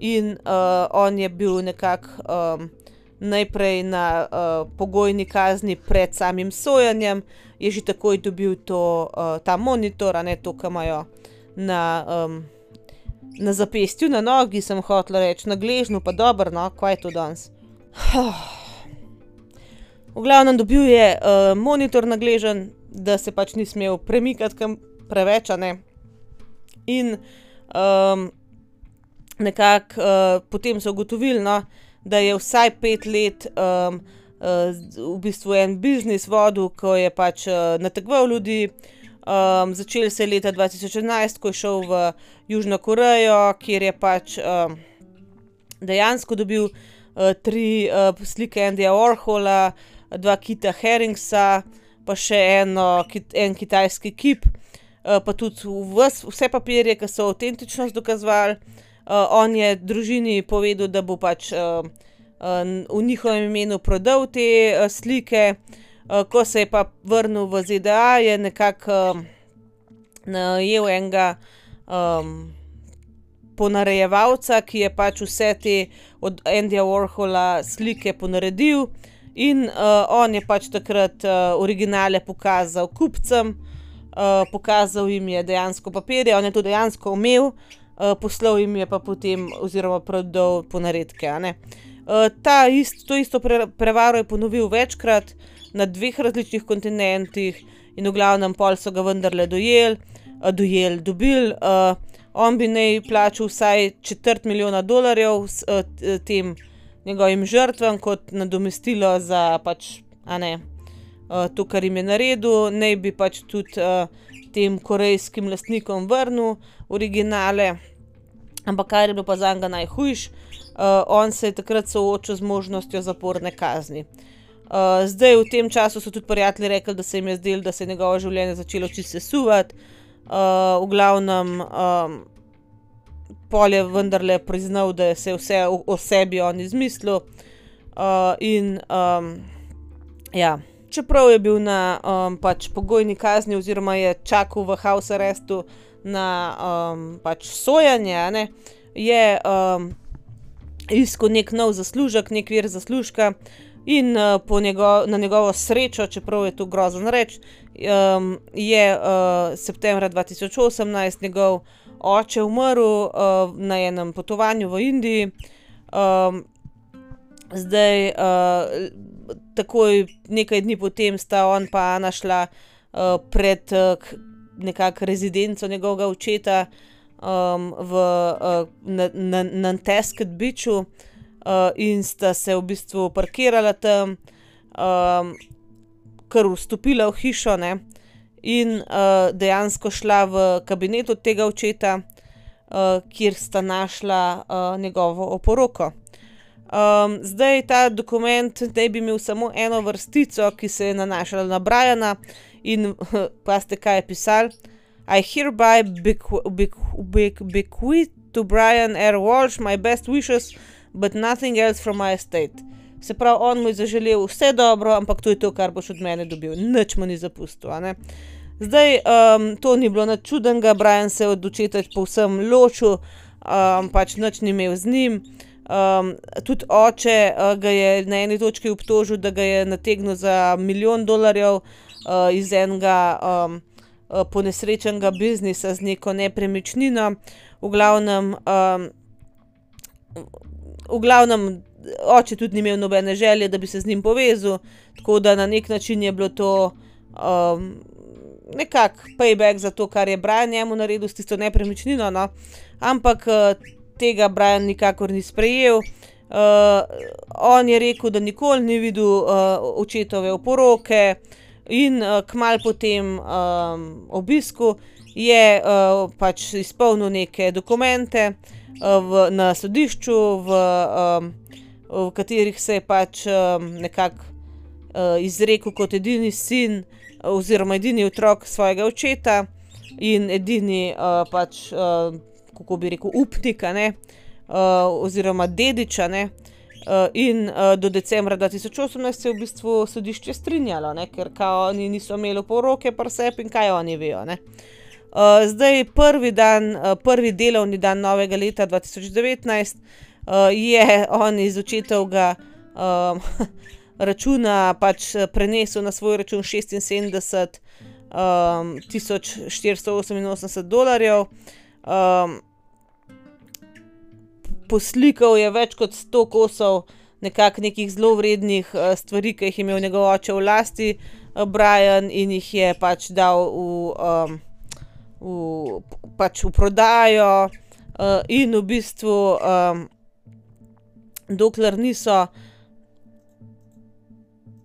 in uh, on je bil nekako. Um, najprej na uh, pogojni kazni pred samim sojenjem, je že takoj dobil to, uh, ta monitor, a ne to, kar imajo na, um, na zapestju, na nogi, sem hotel reči, na gležnju, pa dobro, no, kaj je to danes. v glavnem dobil je uh, monitor na gležen, da se pač ni smel premikati kam preveč, ne. In um, nekako uh, potem so ugotovili, no, da je vsaj pet let um, uh, v bistvu en biznis vodil, ko je pač uh, nategoval ljudi. Um, začel se je leta 2011, ko je šel v Južno Korejo, kjer je pač um, dejansko dobil uh, tri uh, slike Andyja Warhola, dva kita Herringsa, pa še eno, kit, en kitajski kip, uh, pa tudi vs, vse papirje, ki so avtentičnost dokazovali on je družini povedal, da bo pač uh, uh, v njihovem imenu prodal te uh, slike. Uh, ko se je pa vrnil v ZDA, je nekako uh, najel enega um, ponarejevalca, ki je pač vse te od Andyja Warhola slike ponaredil. In uh, on je pač takrat uh, originale pokazal kupcem, uh, pokazal jim je dejansko papirje, on je to dejansko imel, uh, poslal jim je pa potem, oziroma prodal po naredke. Uh, ta ist, to isto pre, prevaro je ponovil večkrat na dveh različnih kontinentih, in v glavnem pol so ga vendarle dojeli, uh, dojel, dobil. Uh, on bi naj plačal vsaj četrt milijona dolarjev s, uh, tem njegovim žrtvam, kot nadomestilo za pač, ne, uh, to, kar jim je naredil, naj bi pač tudi. Uh, tem korejskim lastnikom vrnil originale. Ampak kar je bilo pa za njega najhujš, uh, on se je takrat soočil z možnostjo zaporne kazni. Uh, zdaj, v tem času so tudi prijatelji rekli, da se jim je zdelo, da se je njegovo življenje začelo čisto sesuvati. Uh, v glavnem, um, pol je vendarle priznal, da se je vse o, o sebi on izmislil. Uh, in um, ja čeprav je bil na um, pač pogojni kazni, oziroma je čakal v house arrestu na um, pač sojanje, ne, je um, iskal nek nov zaslužek, nek vir zaslužka. In uh, njego, na njegovo srečo, čeprav je to grozno reči, um, je uh, septembra 2018 njegov oče umrl uh, na enem potovanju v Indiji. Um, zdaj, uh, takoj nekaj dni potem sta on pa Ana šla uh, pred uh, nekakšno rezidenco njegovega očeta um, v uh, Nantasket Beachu uh, in sta se v bistvu parkirala tam, um, kar vstopila v hišo ne, in uh, dejansko šla v kabinet od tega očeta, uh, kjer sta našla uh, njegovo oporoko. Um, zdaj ta dokument naj bi imel samo eno vrstico, ki se je nanašala na Briana, in pa ste kaj pisali. I hereby bequeath to Brian R. Walsh my best wishes, but nothing else from my estate. Se pravi, on mu je zaželel vse dobro, ampak to je to, kar boš od mene dobil, nič mu ni zapustil. Zdaj, um, to ni bilo nič čudnega, Brian se je od očeta povsem ločil, um, pač nič ni imel z njim. Um, tudi oče uh, ga je na eni točki obtožil, da ga je nategnil za milijon dolarjev uh, iz enega um, uh, ponesrečenega biznisa z neko nepremičnino. V glavnem, um, v glavnem, oče tudi ni imel nobene želje, da bi se z njim povezal, tako da na nek način je bilo to um, nekakšen payback za to, kar je Brian njemu naredil s tisto nepremičnino. No? Ampak uh, tega Brian nikakor ni sprejel. Uh, on je rekel, da nikoli ni videl uh, očetove oporoke, in uh, kmalu po tem um, obisku je uh, pač izpolnil neke dokumente uh, v, na sodišču, v, um, v katerih se je pač um, nekako uh, izrekel kot edini sin, oziroma edini otrok svojega očeta in edini uh, pač. Uh, kako bi rekel, upnika, ne, uh, oziroma dediča. Ne, uh, in uh, do decembra 2018 se je v bistvu sodišče strinjalo, ne, ker oni niso imeli poroke, pa vse in kaj oni vejo. Uh, zdaj, prvi, dan, uh, prvi delovni dan novega leta 2019 uh, je on iz očetovega uh, računa pač prenesel na svoj račun 76 um, 1488 dolarjev. Um, poslikal je več kot 100 kosov nekak nekih zelo vrednih uh, stvari, ki jih je imel njegov oče v lasti, uh, Brian, in jih je pač dal v, um, v, pač v prodajo, uh, in v bistvu, um, dokler niso.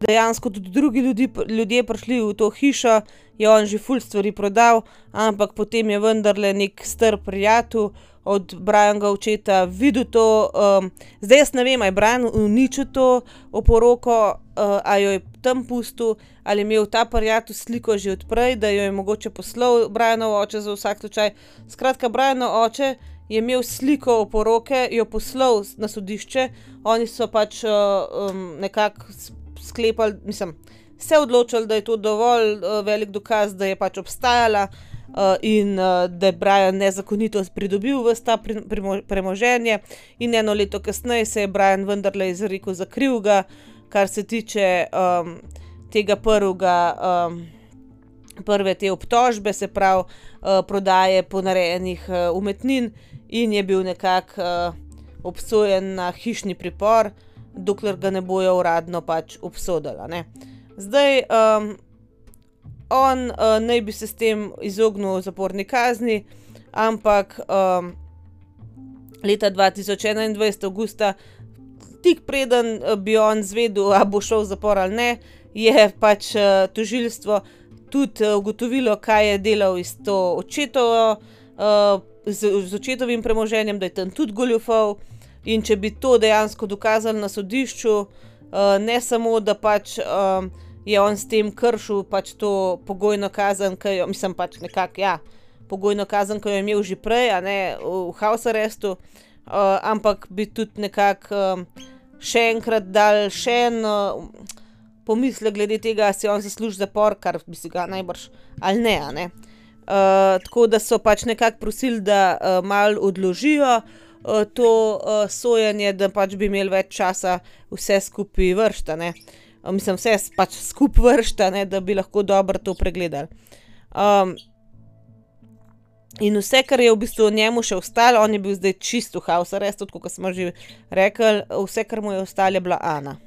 Dejansko tudi drugi ljudi, ljudje prišli v to hišo, je on že ful stvari prodal, ampak potem je vendarle nek strp prijatelj od Briana očeta videl to. Um, zdaj jaz ne vem, ali je Brian uničil to oporoko, uh, ali jo je tam pustil, ali je imel ta prijatelj sliko že odprej, da jo je mogoče poslal Brianov oče za vsak slučaj. Skratka, Brianov oče. Je imel sliko oporoke, jo poslal na sodišče, oni so pač uh, um, nekako sklepali, mislim, se odločili, da je to dovolj uh, velik dokaz, da je pač obstajala uh, in uh, da je Brian nezakonito pridobil vse ta premoženje. In eno leto kasneje se je Brian vendarle izrekel za krivega, kar se tiče um, tega prvega. Um, Prve te obtožbe, se pravi, uh, prodaje ponarejenih uh, umetnin, in je bil nekako uh, obsojen na hišni pripor, dokler ga ne bojo uradno pač obsodili. Zdaj, um, on uh, naj bi se s tem izognil zaporni kazni, ampak um, leta 2021, avgusta, tik preden uh, bi on zvedel, ali bo šel v zapor ali ne, je pač uh, tožilstvo tudi uh, ugotovilo, kaj je delal iz to očetovo, uh, z, z očetovim premoženjem, da je tam tudi goljufal. In če bi to dejansko dokazali na sodišču, uh, ne samo da pač. Um, je on s tem kršil pač to pogojno kazen, ki jo mislim pač nekako, ja, pogojno kazen, ki jo je imel že prej, a ne v house arrestu, uh, ampak bi tudi nekako um, še enkrat dal še en uh, pomislek glede tega, si on zasluži zapor, kar bi si ga najbrž ali ne. ne. Uh, tako da so pač nekako prosili, da uh, malo odložijo to uh, sojenje, da pač bi imeli več časa vse skupaj vršta, ne. mislim, vse pač skupaj vršta, ne, da bi lahko dobro to pregledali. in vse, kar je v bistvu njemu še ostalo, on je bil zdaj čisto v arrestu, tako kot smo že rekli, vse, kar mu je ostalo, je bila Ana.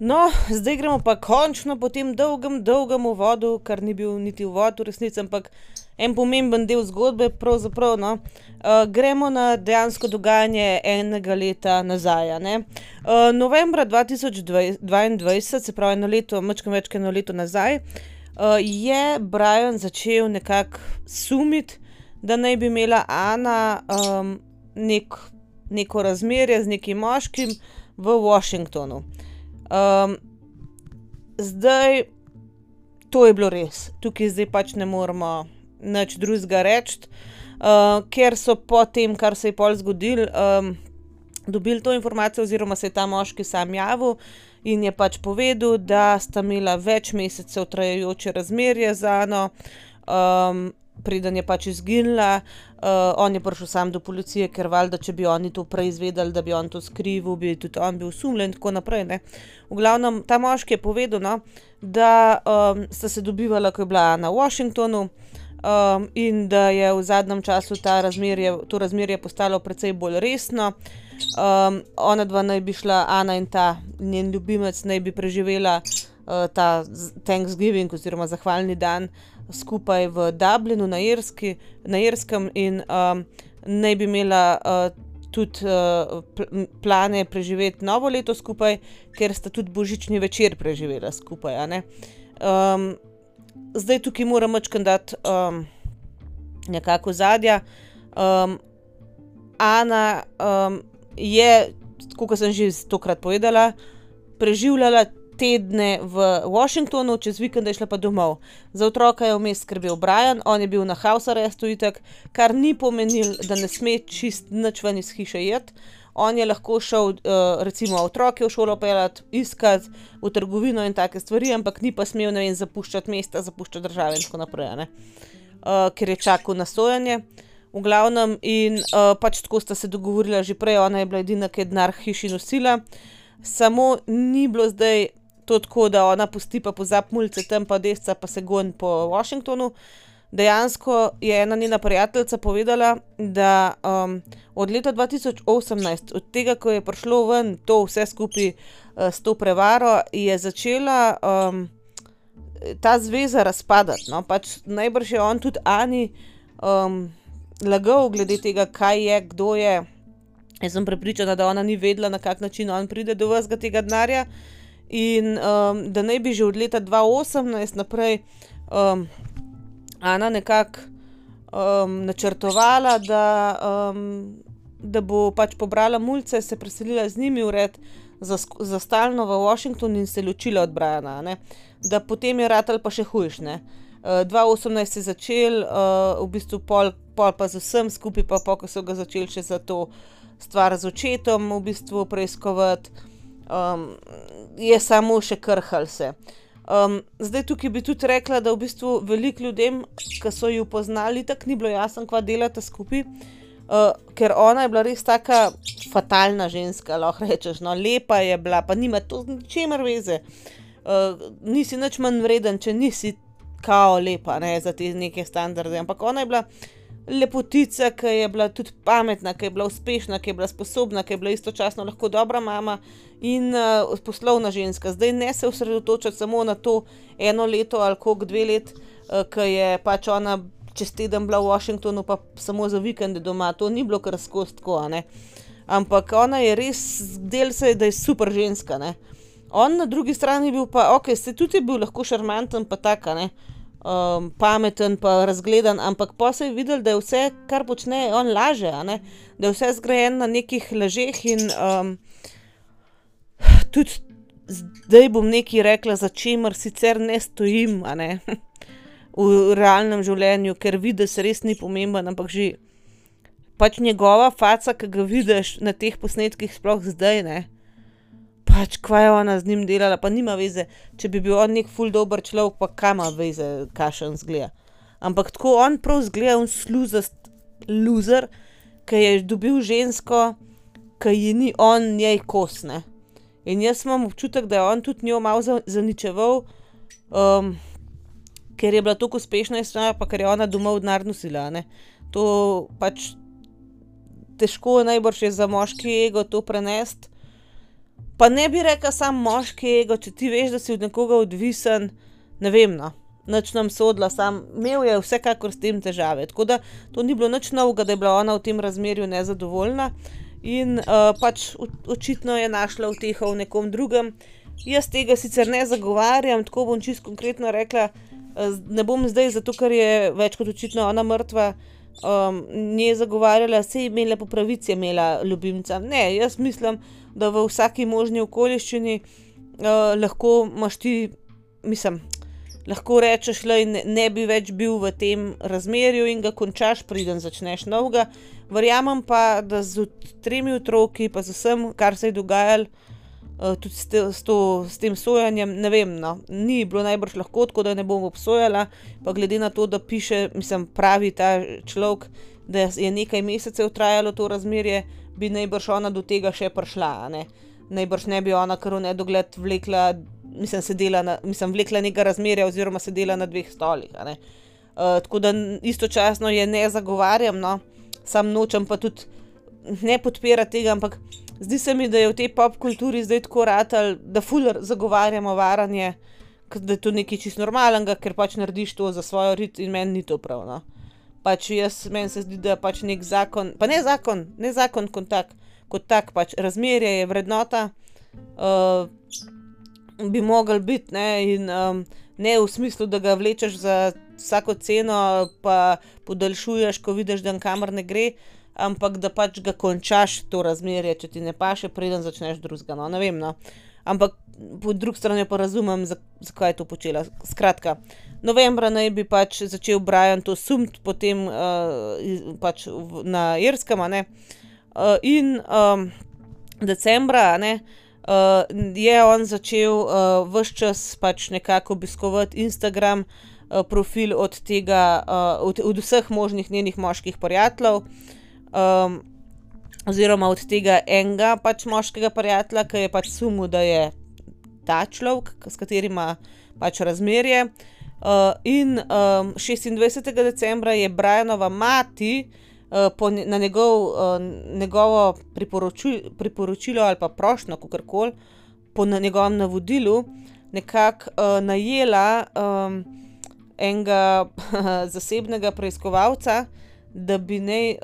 No, zdaj gremo pa končno po tem dolgem, dolgem uvodu, kar ni bil niti uvod v resnici, ampak en pomemben del zgodbe pravzaprav, no. gremo na dejansko dogajanje enega leta nazaj, ne. novembra dva tisoč dvaindvajset, se pravi eno leto, majčkeno več kot eno leto nazaj, je Brian začel nekako sumiti, da naj bi imela Ana, neki, neko razmerje z nekim moškim v Washingtonu. Zdaj, to je bilo res. Tukaj zdaj pač ne moremo nič drugega reči, ker so po tem, kar se je pol zgodilo, dobili to informacijo oziroma se je ta moški sam javil in je pač povedal, da sta imela več mesecev trajajoče razmerje z Ano, preden je pač izginila. on je prišel sam do policije, ker valjda, če bi oni to prej izvedeli, da bi on to skrival, bi tudi on bil osumljen in tako naprej, ne. V glavnem, ta moški je povedal, no, da, sta se dobivala, ko je bila Ana v Washingtonu, in da je v zadnjem času razmerje, to razmerje postalo precej bolj resno. onadva naj bi šla, Ana in ta njen ljubimec, naj bi preživela, ta Thanksgiving oziroma zahvalni dan skupaj v Dublinu na Irski, na Irskem in, naj bi imela, tudi, plane preživeti novo leto skupaj, ker sta tudi božični večer preživela skupaj, ne. zdaj tukaj moram majčkeno dati, nekako ozadja. Ana, je, tako kot sem že stokrat povedala, preživljala tedne v Washingtonu, čez vikende je šla pa domov. Za otroka je vmes skrbel Brian, on je bil na house arrestu itak, kar ni pomenilo, da ne sme čisto nič ven iz hiše iti. On je lahko šel, recimo otroke v šolo peljat, iskat, v trgovino in take stvari, ampak ni pa smel, ne vem, zapuščati mesta, zapuščati države in tako naprej, ne. ker je čakal na sojenje. V glavnem in, pač tako sta se dogovorila že prej, ona je bila edina, ke je denar hiši nosila. Samo ni bilo zdaj to tako, da ona pusti pa pozabi mulice tam pa desca pa se goni po Washingtonu. Dejansko je ena njena prijateljica povedala, da, od leta dva tisoč osemnajst, od tega, ko je prišlo ven to vse skupaj, s to prevaro, je začela, ta zveza razpadati, no, pač najbrž je on tudi Ani, lagal glede tega, kaj je, kdo je. Jaz sem prepričana, da ona ni vedela, na kak način on pride do vsega tega denarja. In, da naj bi že od leta dva osemnajst naprej, Ana nekako, načrtovala, da, da bo pač pobrala mulce, se preselila z njimi vred za za stalno v Washington in se ločila od Briana, a ne. Da potem je ratalo pa še hujše, ne. dva osemnajst se je začelo, v bistvu pol, pol pa z vsem skupaj pa pol, ko so ga začeli še za to stvar z očetom v bistvu preiskovati, je samo še krhalo se. zdaj tukaj bi tudi rekla, da v bistvu veliko ljudem, ke so ju poznali, itak ni bilo jasno, kva delata skupaj. ker ona je bila res taka fatalna ženska, lahko rečeš, no, lepa je bila pa nima to z ničimer veze. nisi nič manjvreden, če nisi kao lep, a ne, za te neke standarde, ampak ona je bila lepotica, ke je bila tudi pametna, ke je bila uspešna, ke je bila sposobna, ke je bila istočasno lahko dobra mama in, poslovna ženska. Zdaj ne se osredotočati samo na to eno leto ali koliko, dve leti, ke je pač ona čez teden bila v Washingtonu pa samo za vikende doma, to ni bilo kar skozi tako, ne. Ampak ona je res, zdelo se je, da je super ženska, ne. On na drugi strani je bil pa, okej, saj tudi je bil lahko šarmanten pa tako, a ne, pameten pa razgledan, ampak pol se je videlo, da je vse, kar počne, on laže. Da je vse zgrajeno na nekih lažeh in, tudi zdaj bom nekaj rekla, za čemer sicer ne stojim, ne, v realnem življenju, ker videz res ni pomemben, ampak že pač njegova faca, ke ga vidiš na teh posnetkih, sploh zdaj, ne, pa pač kva je ona z njim delala, pa nima veze, če bi bil on neki ful dober človek, pa kaj ima veze, kakšen izgleda. Ampak tako on prav izgleda, on sluzast luzer, ke je dobil žensko, ke ji ni on njej kos, ne. In jaz imam občutek, da je on tudi njo malo zaničeval, ker je bila toliko uspešna pa ker je ona domov denar nosila, ne. To pač težko najbrž je za moški ego to prenesti. Pa ne bi rekla samo moški ego, če ti veš, da si od nekoga odvisen, ne vem, no. Nič ne bom sodila, samo imel je vsekakor s tem težave, tako da to ni bilo nič novega, da je bila ona v tem razmerju nezadovoljna. In, pač očitno je našla uteho v nekom drugem. Jaz tega sicer ne zagovarjam, tako bom čisto konkretno rekla, ne bom zdaj, zato ker je več kot očitno ona mrtva, nje zagovarjala, saj imela po pravici je imela ljubimca. Ne, jaz mislim, da v vsaki možni okoliščini, lahko imaš ti, mislim, lahko rečeš: "Glej, ne bi več bil v tem razmerju," in ga končaš, preden začneš novega. Verjamem pa, da s tremi otroki pa z vsem, kar se je dogajalo, tudi s s to, s tem sojenjem, ne vem, no, ni bilo najbrž lahko, tako da ne bom obsojala, pa glede na to, da piše, mislim, pravi ta človek, da je nekaj mesecev trajalo to razmerje, bi najbrž ona do tega še prišla, ne. Najbrž ne bi ona kar v nedogled vlekla, mislim sedela na, mislim vlekla neka razmerja oziroma sedela na dveh stolih, ne. tako da istočasno je ne zagovarjam, no, samo nočem pa tudi ne podpirati tega, ampak zdi se mi, da je v tej popkulturi zdaj tako ratalo, da ful zagovarjamo varanje, da je to nekaj čisto normalnega, ker pač narediš to za svojo rit in meni ni to prav, no. Pač jaz, meni se zdi, da pač neki zakon, pa ne zakon, ne zakon kot tak, kot tak, pač razmerje je vrednota, bi moglo biti, ne, in, ne v smislu, da ga vlečeš za vsako ceno pa podaljšuješ, ko vidiš, da nikamor ne gre, ampak da pač ga končaš, to razmerje, če ti ne paše, preden začneš drugega, no, ne vem, no. Ampak po drugi strani pa razumem, zakaj je to počela, skratka, novembra naj bi pač začel Brian to sumiti po tem, pač na Irskem, ne. in, decembra, a ne, je on začel, ves čas pač nekako obiskovati Instagram, profil od tega, od od vseh možnih njenih moških prijateljev, oziroma od tega enega pač moškega prijatelja, ke je pač sumil, da je ta človek, s katerim ima pač razmerje. in, šestindvajsetega decembra je Brianova mati, po na njegov, njegovo priporočilo ali pa prošnjo, kakorkoli, po njegovem navodilu nekako, najela, enega zasebnega preiskovalca, da bi naj,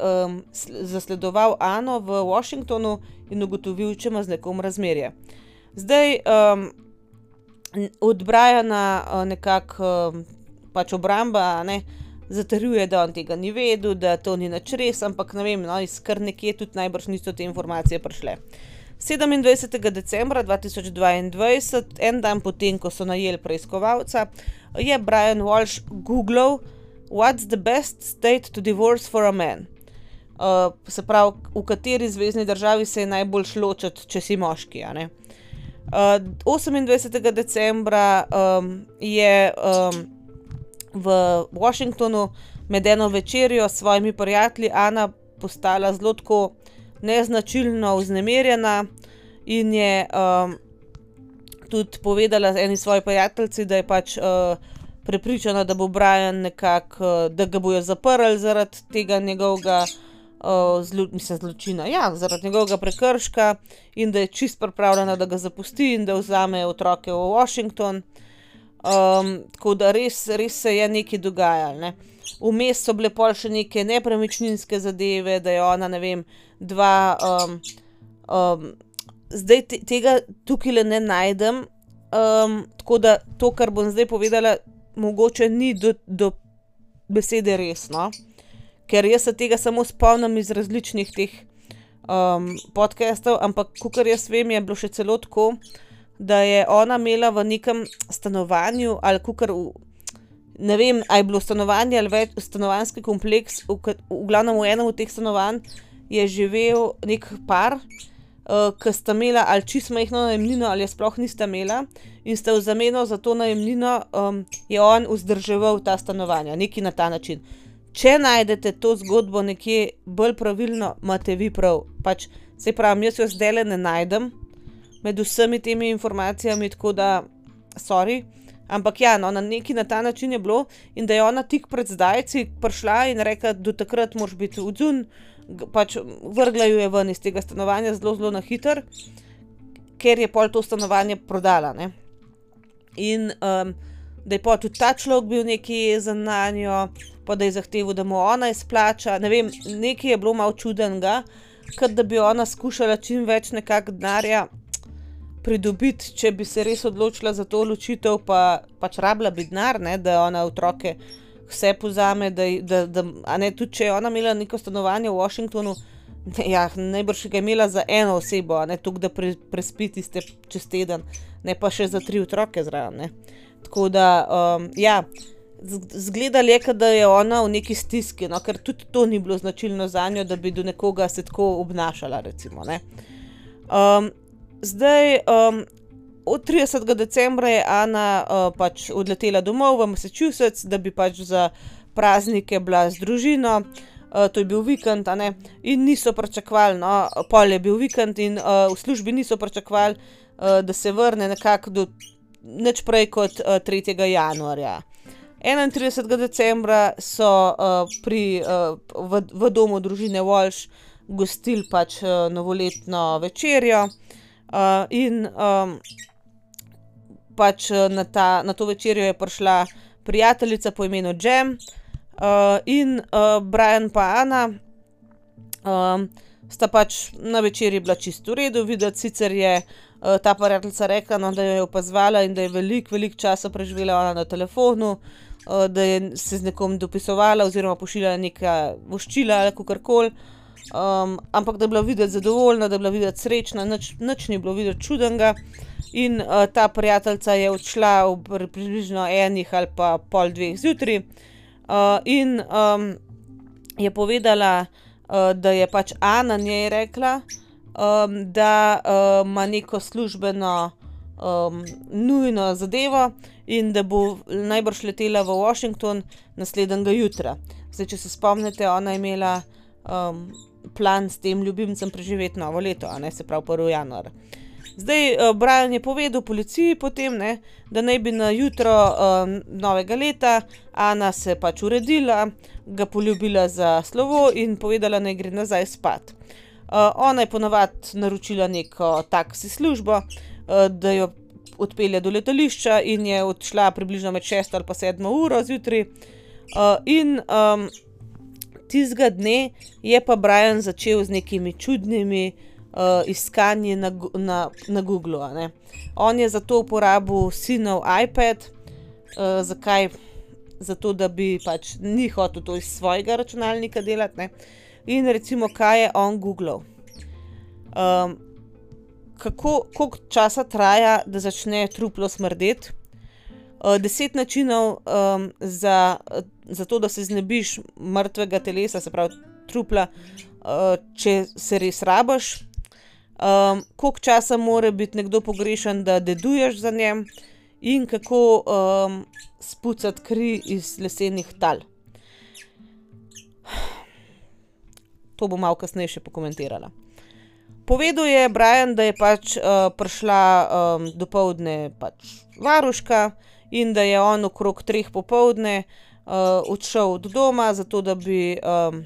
zasledoval Ano v Washingtonu in ugotovil, če ima z nekom razmerje. Zdaj, od Briana, nekako, pač obramba, ne, zatrjuje, da on tega ni vedel, da to ni nič res, ampak ne vem, no, iz kar nekje tudi najbrž niso te informacije prišle. Sedemindvajsetega decembra dva tisoč dvaindvajset, en dan po tem, ko so najeli preiskovalca, je Brian Walsh guglal: "What's the best state to divorce for a man?" se pravi, v kateri zvezni državi se je najboljše ločiti, če si moški, ne. osemindvajsetega decembra, je, v Washingtonu med eno večerjo s svojimi prijatelji Ana postala zelo tako neznačilno vznemirjena in je, tudi povedala eni svoji prijateljici, da je pač, prepričana, da bo Brian nekako, da ga bojo zaprli zaradi tega njegovega, mislim zločina, ja, zaradi njegovega prekrška in da je čisto pripravljena, da ga zapusti in da vzame otroke v Washington. tako da res, res se je nekaj dogajalo, ne. Vmes so bile pol še neke nepremičninske zadeve, da je ona, ne vem, dva, zdaj tega tukajle ne najdem, tako da to, kar bom zdaj povedala, mogoče ni do, do besede res, no. Ker jaz se tega samo spomnim iz različnih teh, podcastov, ampak kakor jaz vem, je bilo še celo tako, da je ona imela v nekem stanovanju ali kakor v, ne vem, a je bilo stanovanje ali stanovanjski kompleks, v v glavnem v enem od teh stanovanj je živel neki par, uh, ki sta imela ali čisto majhno najemnino, ali sploh nista imela, in sta v zameno za to najemnino um, je on vzdrževal ta stanovanja, neki na ta način. Če najdete to zgodbo nekje bolj pravilno, imate vi prav. Pač, se pravi, jaz jo zdaj le ne najdem med vsemi temi informacijami, tako da, sorry. Ampak ja, no, na neki na ta način je bilo, in da je ona tik pred zdajci prišla in rekla, da do takrat moraš biti odzun, pač vrgla jo je ven iz tega stanovanja zelo, zelo na hiter, ker je pol to stanovanje prodala. Ne? In um, da je pa tudi ta človek bil neki jezen na njo, pa da je zahteval, da mu ona izplača. Ne vem, nekaj je bilo malo čudenega, kot da bi ona skušala čim več nekako denarja pridobiti, če bi se res odločila za to odločitev, pa pač rabila bi denar, da ona otroke vse pozame. Da, da, da, ne, tudi če je ona imela neko stanovanje v Washingtonu, ne, ja, najbrž ga je imela za eno osebo, ne tukaj, da pre, prespiti ste čez teden, ne pa še za tri otroke zraven. Tako da, um, ja. Zgleda je, da je ona v neki stiski, no, ker tudi to ni bilo značilno za njo, da bi do nekoga se tako obnašala. Recimo, um, Zdaj, um, od 30. decembra je Ana uh, pač odletela domov v Massachusetts, da bi pač za praznike bila z družino. Uh, to je bil vikend, in niso pričakovali, no, pol je bil vikend, in uh, v službi niso pričakovali, uh, da se vrne nekako do neč prej kot uh, 3. januarja. 31. decembra so uh, pri, uh, v, v domu družine Walsh gostili pač uh, novoletno večerjo. Uh, in um, pač uh, na, ta, na to večerjo je prišla prijateljica po imenu Jem uh, in uh, Brian pa Ana. Um, sta pač na večerji bila čisto v redu, videti sicer je uh, ta prijateljica rekla, no, da jo je opazovala in da je veliko, veliko časa preživela na telefonu, uh, da je se z nekom dopisovala oziroma pošiljala nekaj voščila ali kako koli. Um, ampak da je bila videti zadovoljna, da je bila videti srečna, nič, nič ni bilo videti čudenega. In uh, ta prijateljica je odšla pri, približno enih ali pa pol dveh zjutraj uh, in um, je povedala, uh, da je pač Ana njej rekla, um, da uh, ima neko službeno um, nujno zadevo in da bo najbrž letela v Washington naslednjega jutra. Zdaj, če se spomnite, ona je imela. Um, plan s tem ljubimcem preživeti novo leto, a ne se pravi 1. januar. Zdaj, uh, Brian je povedal policiji potem, ne, da naj bi na jutro uh, novega leta Ana se pač uredila, ga poljubila za slovo in povedala, da naj gre nazaj spat. Uh, ona je ponovadi naročila neko taksi službo, uh, da jo odpelje do letališča in je odšla približno med 6 ali pa 7 uro zjutraj. Uh, in um, tistega dne je pa Brian začel z nekimi čudnimi uh, iskanji na, na, na Googlu. On je zato uporabil sinov iPad, uh, zakaj? Zato, da bi pač ni hotel to iz svojega računalnika delati. Ne? In recimo, kaj je on Google. Um, kako koliko časa traja, da začne truplo smrdeti? Uh, deset načinov um, za za to, da se znebiš mrtvega telesa, se pravi trupla, uh, če se res rabaš. Um, koliko časa mora biti nekdo pogrešen, da deduješ za njem, in kako um, spucati kri iz lesenih tal. To bom malo kasneje še pokomentirala. Povedal je Brian, da je pač uh, prišla um, do povdne pač varuška in da je on okrog treh popovdne uh, uh, odšel od doma, zato da bi um,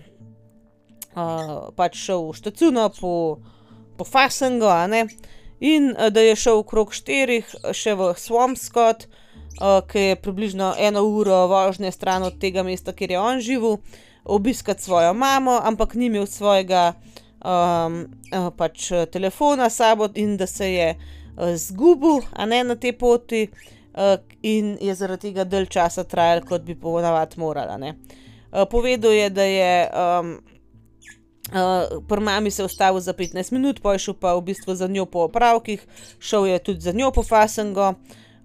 uh, pač šel v štacuno po, po Fasengu, in uh, da je šel okrog štirih, še v Swampscott, uh, ki je približno eno uro vožnje stran od tega mesta, kjer je on živel, obiskati svojo mamo, ampak ni imel svojega um, uh, pač, telefona sabo in da se je uh, zgubil, a ne na tej poti. Eh, in je zaradi tega dalj časa trajal, kot bi ponavadi morala. Uh, povedal je, da je um, uh, pri mami se ustavil za 15 minut, pošel pa v bistvu za njo po opravkih, šel je tudi za njo po Fasengo.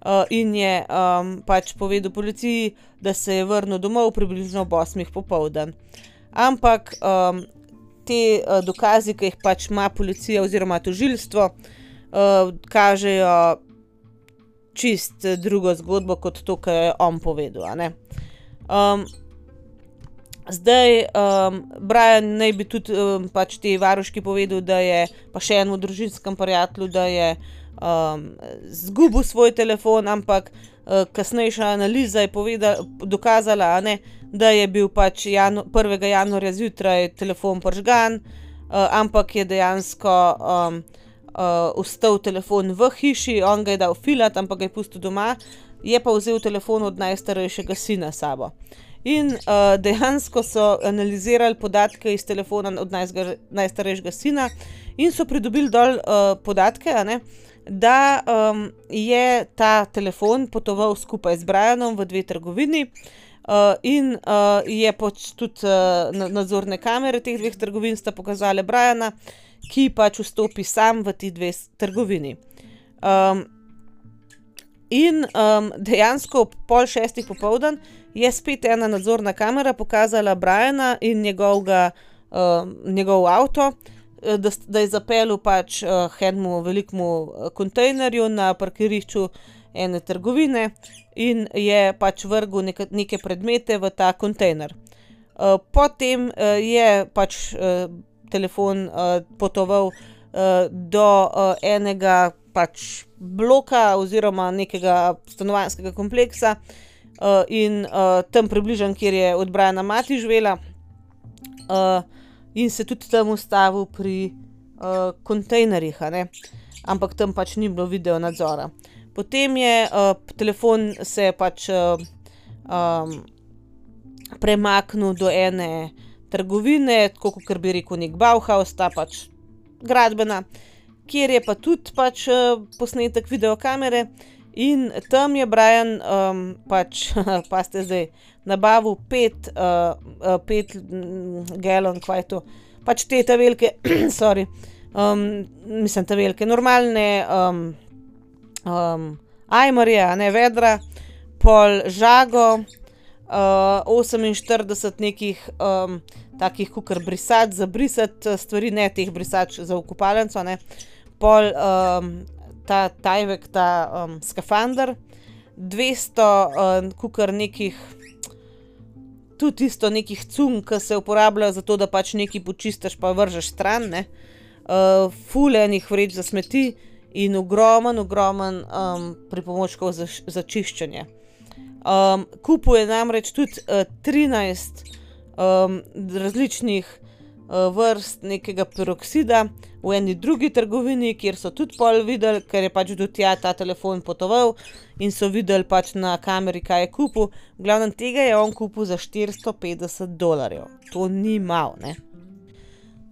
Uh, in je um, pač povedal policiji, da se je vrnil domov približno ob 8. popoldan. Ampak um, te uh, dokazi, ki jih pač ima policija oziroma tožilstvo, uh, kažejo čist drugo zgodbo kot to, kar je on povedal. Um, zdaj, um, Brian naj bi tudi um, pač te varuški povedal, da je pa še enemu družinskem prijatelju, da je um, zgubil svoj telefon, ampak uh, kasnejša analiza je povedala, dokazala, ne, da je bil pač janu, 1. januarja zjutraj telefon pržgan, uh, ampak je dejansko. Um, uh, ustal telefon v hiši, on ga je dal filat, ampak ga je pustil doma, je pa vzel telefon od najstarejšega sina sabo. In uh, dejansko so analizirali podatke iz telefona od najzga, najstarejšega sina in so pridobili dol uh, podatke, ne, da um, je ta telefon potoval skupaj z Brianom v dve trgovini. Uh, in uh, je pač tudi uh, nadzorne kamere teh dveh trgovin sta pokazale Briana, ki pač vstopi sam v ti dve trgovini. Um, in um, dejansko ob pol šestih popoldan je spet ena nadzorna kamera pokazala Briana in njegovga, um, njegov avto, eh, da, da je zapeljal pač uh, enemu velikemu eh, kontejnerju na parkirišču ene trgovine in je pač vrgel neke, neke predmete v ta kontejner. Uh, potem uh, je pač. Uh, telefon uh, potoval uh, do uh, enega pač bloka oziroma nekega stanovanjskega kompleksa uh, in uh, tam približen, kjer je odbrana mati živela, uh, in se tudi tam ustavil pri uh, kontejnerjih, ampak tam pač ni bilo video nadzora. Potem je uh, telefon se pač uh, um, premaknil do ene uh, trgovine, tako kot bi rekel, nek Bauhaus, ta pač gradbena, kjer je pa tudi pač uh, posnetek videokamere. In tam je Brian, um, pač, pa ste zdaj nabavil pet, uh, pet mm, galon, kaj je to, pač te te velike, sorry, um, mislim, te velike, normalne, um, um, ajmarje, ne vedra, pol žago, uh, 48 nekih. Um, takih kukar brisat, za brisati eh, stvari, ne teh brisač za ukupalnico, ne pol um, ta tajvek, ta um, skafander, 200 um, kukar nekih. Tudi isto nekih cum, ki se uporabljajo za to, da pač nekaj počistiš, pa vržeš stran, ne. Uh, Fulejnih vreč za smeti in ogromen, ogromen um, pripomočkov za, za čiščenje. Um, kupuje namreč tudi uh, 13 um, različnih uh, vrst nekega peroksida v eni drugi trgovini, kjer so tudi pol videli, ker je pač do tja ta telefon potoval in so videli pač na kameri, kaj je kupil. V glavnem tega je on kupil za 450 dolarjev. To ni malo, ne.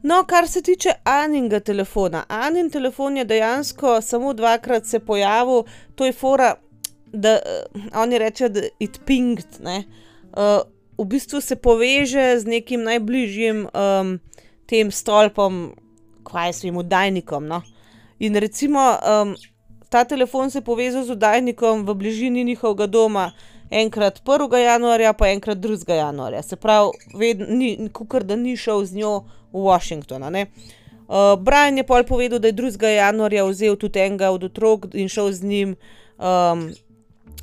No, kar se tiče Aninga telefona. Anin telefon je dejansko samo dvakrat se pojavil, to je fora, da uh, oni rečejo, da it pinged, ne. Uh, v bistvu se poveže z nekim najbližjim um, tem stolpom, kaj s tem oddajnikom. No? In recimo um, ta telefon se je povezal z oddajnikom v bližini njihovega doma. Enkrat 1. januarja, pa enkrat 2. januarja, se pravi, kot da ni šel z njo v Washington. Uh, Brian je pol povedal, da je 2. januarja vzel tudi enega od otrok in šel z njim um,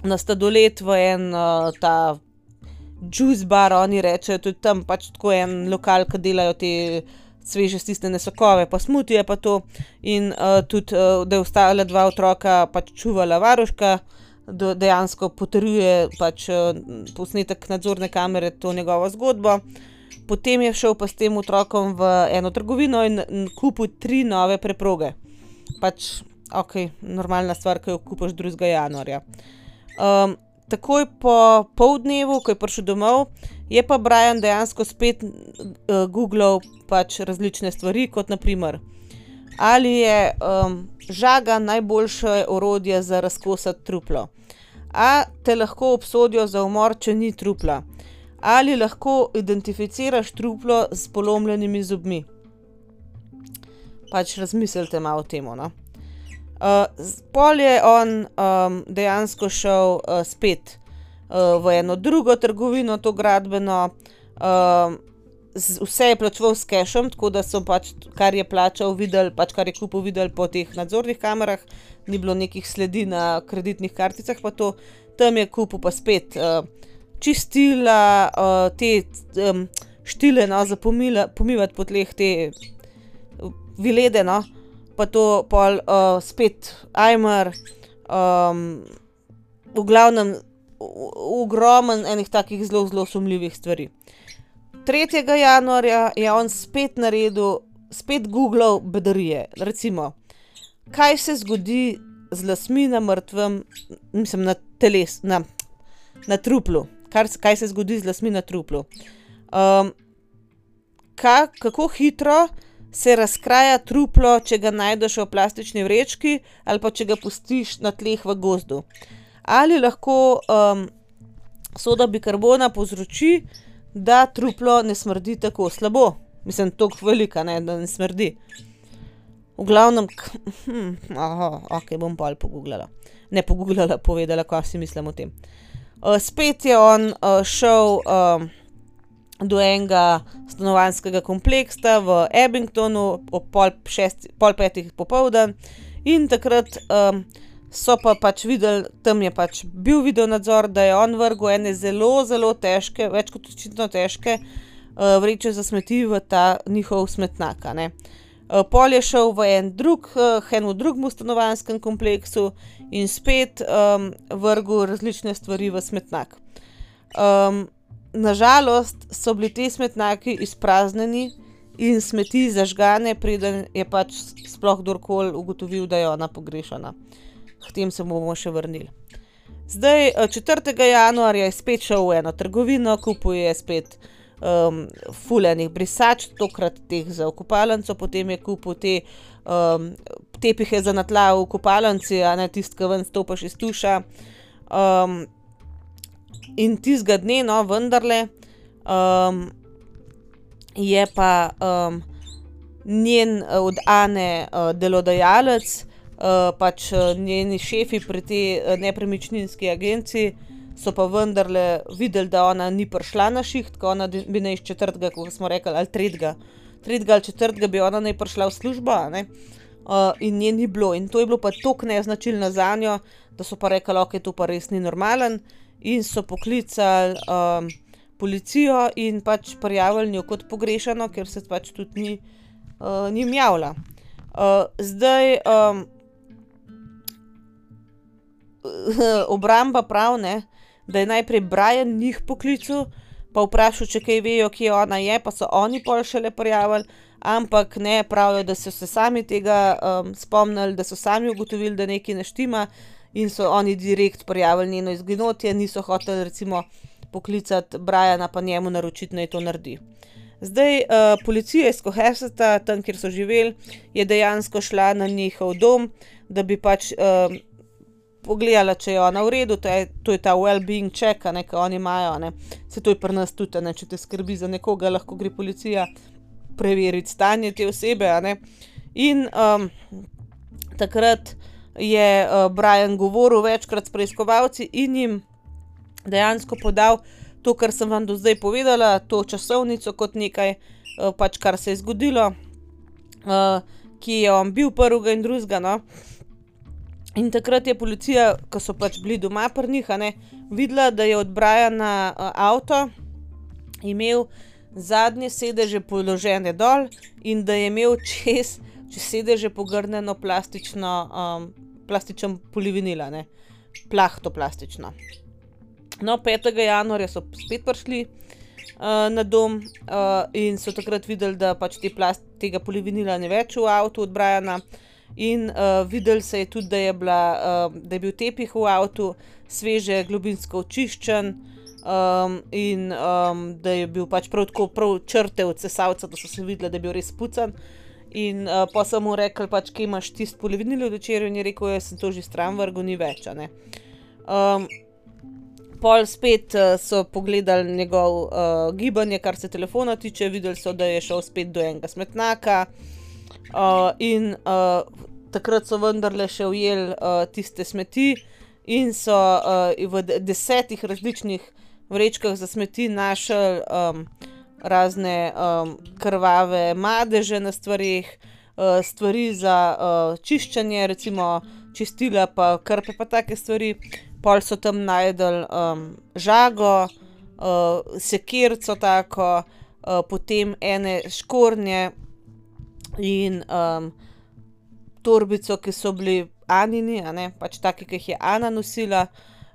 na stadolet v en uh, ta juice bar, oni rečejo, tudi tam pač tako en lokal, ki delajo te sveže stisnjene sokove, pa smutije pa to. In uh, tudi, uh, da je ostala dva otroka pač čuvala varuška, da dejansko potrjuje pač uh, posnetek nadzorne kamere to njegovo zgodbo. Potem je šel pa s tem otrokom v eno trgovino in kupil tri nove preproge. Pač, ok, normalna stvar, ki jo kupiš 2. januarja. Um, takoj po poldnevu, ko je prišel domov, je pa Brian dejansko spet uh, googlal pač različne stvari, kot naprimer, ali je um, žaga najboljše orodje za razkosati truplo, a te lahko obsodijo za umor, če ni trupla, ali lahko identificiraš truplo s polomljenimi zobmi. Pač razmislite malo o tem. No? Uh, pol je on um, dejansko šel uh, spet uh, v eno drugo trgovino, to gradbeno, uh, vse je plačeval s cashom, tako da so pač, kar je plačal, videli, pač kar je kupil, videli po teh nadzornih kamerah, ni bilo nekih sledi na kreditnih karticah, pa to. Tam je kupil pa spet uh, čistila, uh, te um, štile, no, za pomila, pomivati po tleh te vilede, no, pa to pol uh, spet Aimer, um, v glavnem ogromen enih takih zelo, zelo sumljivih stvari. 3. januarja je on spet naredil, spet Google bedarije. Recimo, kaj se zgodi z lasmi na mrtvem, mislim, na teles, na, na truplu. Kar, kaj se zgodi z lasmi na truplu. Um, ka, kako hitro se razkraja truplo, če ga najdeš v plastični vrečki ali pa če ga pustiš na tleh v gozdu. Ali lahko um, soda bikarbona povzroči, da truplo ne smrdi tako slabo, mislim, tako velika, ne, da ne smrdi. V glavnem, hm, aha, ok, bom pa ali pogooglala. Ne pogooglala, povedala, kaj si mislim o tem. Uh, spet je on uh, šel uh, do enega stanovanjskega kompleksa v Abingtonu ob pol, šest, pol petih popoldan in takrat um, so pa pač videli, tam je pač bil video nadzor, da je on vrgel ene zelo, zelo težke, več kot očitno težke uh, vreče za smeti v ta njihov smetnak. Uh, pol je šel v en drug, uh, eno drugem stanovanjskem kompleksu in spet um, vrgel različne stvari v smetnak. Um, Nažalost so bili ti smetnaki izpraznjeni in smeti zažgane, preden je pač sploh kdorkoli ugotovil, da je ona pogrešana k tem se bomo še vrnili. Zdaj, 4. Eh, januarja je spet šel v eno trgovino, kupuje spet um, fulejnih brisač, tokrat teh za okupalnico, potem je kupil te um, tepihe za natla v okupalnici, a ne tisti, ki ven stopiš iz tuša. Um, in tistega dne, no, vendarle, um, je pa um, njen eh, od Ane uh, delodajalec. Eh, pač njeni šefi pri tej uh, nepremičninski agenciji so pa vendarle videli, da ona ni prišla na šiht, ko ona bi naj iz četrtega, kot smo rekli, ali tretjega, tretjega ali četrtega bi ona naj prišla v službo, uh, in nje ni bilo. In to je bilo pa tako neznačilno za njo, da so pa rekli, ok, to pa res ni normalen, in so poklicali um, policijo in pač prijavili njo kot pogrešano, ker se pač tudi ni, uh, ni mjavla. Uh, zdaj. Um, obramba pravi, da je najprej Brian njih poklical, pa vprašal, če kaj vejo, kje ona je, pa so oni pol še le prijavili, ampak ne pravijo, da so se sami tega um, spomnili, da so sami ugotovili, da nekaj ne štima in so oni direkt prijavili njeno izginotje, niso hoteli recimo poklicati Briana, pa njemu naročiti, naj to naredi. Zdaj, uh, policija iz Koheseta, tam, kjer so živeli, je dejansko šla na njihov dom, da bi pač uh, pogledala, če je ona v redu, to je, to je ta well-being check, ki oni imajo. Ne. Se to je pri nas tudi, ne. če te skrbi za nekoga, lahko gre policija preveriti stanje te osebe. In um, takrat je uh, Brian govoril večkrat s preiskovalci in jim dejansko podal to, kar sem vam do zdaj povedala, to časovnico kot nekaj, uh, pač kar se je zgodilo, uh, ki je on bil prvega in drugega. No. In takrat je policija, ko so pač bili doma pri njih, videla, da je od Brajana uh, avto imel zadnje sedeže položene dol in da je imel čez, čez sedeže pogrnjeno plastično, um, plastičen polivinila, ne? plahto plastično. No, 5. januarja so spet prišli uh, na dom uh, in so takrat videli, da pač te plast, tega polivinila ne več v avtu od Brajana. In uh, videl se je tudi, da je, bila, uh, da je bil tepih v avtu sveže, globinsko očiščen, um, in um, da je bil pač prav tako prav črte od sesalca, da so se videli, da je bil res pucan. In uh, pa sem mu rekel, pač, kje imaš tisti polivinil v večerju, in je rekel, jaz sem to že stran vrgel, ni več. Um, pol spet uh, so pogledali njegov uh, gibanje, kar se telefona tiče, videli so, da je šel spet do enega smetnaka. Uh, in uh, takrat so vendarle še ujeli uh, tiste smeti, in so uh, v desetih različnih vrečkah za smeti našli um, razne um, krvave madeže na stvareh, uh, stvari za uh, čiščenje, recimo čistila, pa krpe, pa take stvari. Pol so tam najdel um, žago, uh, sekirco, tako, uh, potem ene škornje in um, torbico, ki so bili Anini, pač take, ki jih je Ana nosila.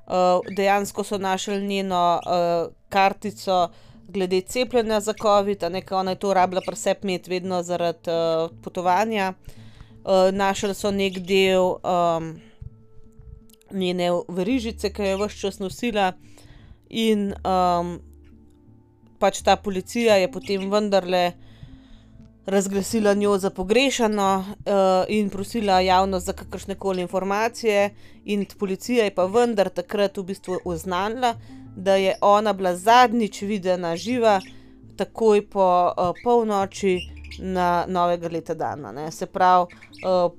Uh, dejansko so našli njeno uh, kartico glede cepljenja za COVID, nekaj ona je to rabila pri sebi imeti vedno zaradi uh, potovanja. Uh, našli so nek del um, njene verižice, ki je vse čas nosila, in um, pač ta policija je potem vendarle razglasila njo za pogrešano uh, in prosila javnost za kakršne koli informacije, in policija je pa vendar takrat v bistvu oznanila, da je ona bila zadnjič videna živa, takoj po uh, polnoči na novega leta dana. Ne. Se pravi, uh,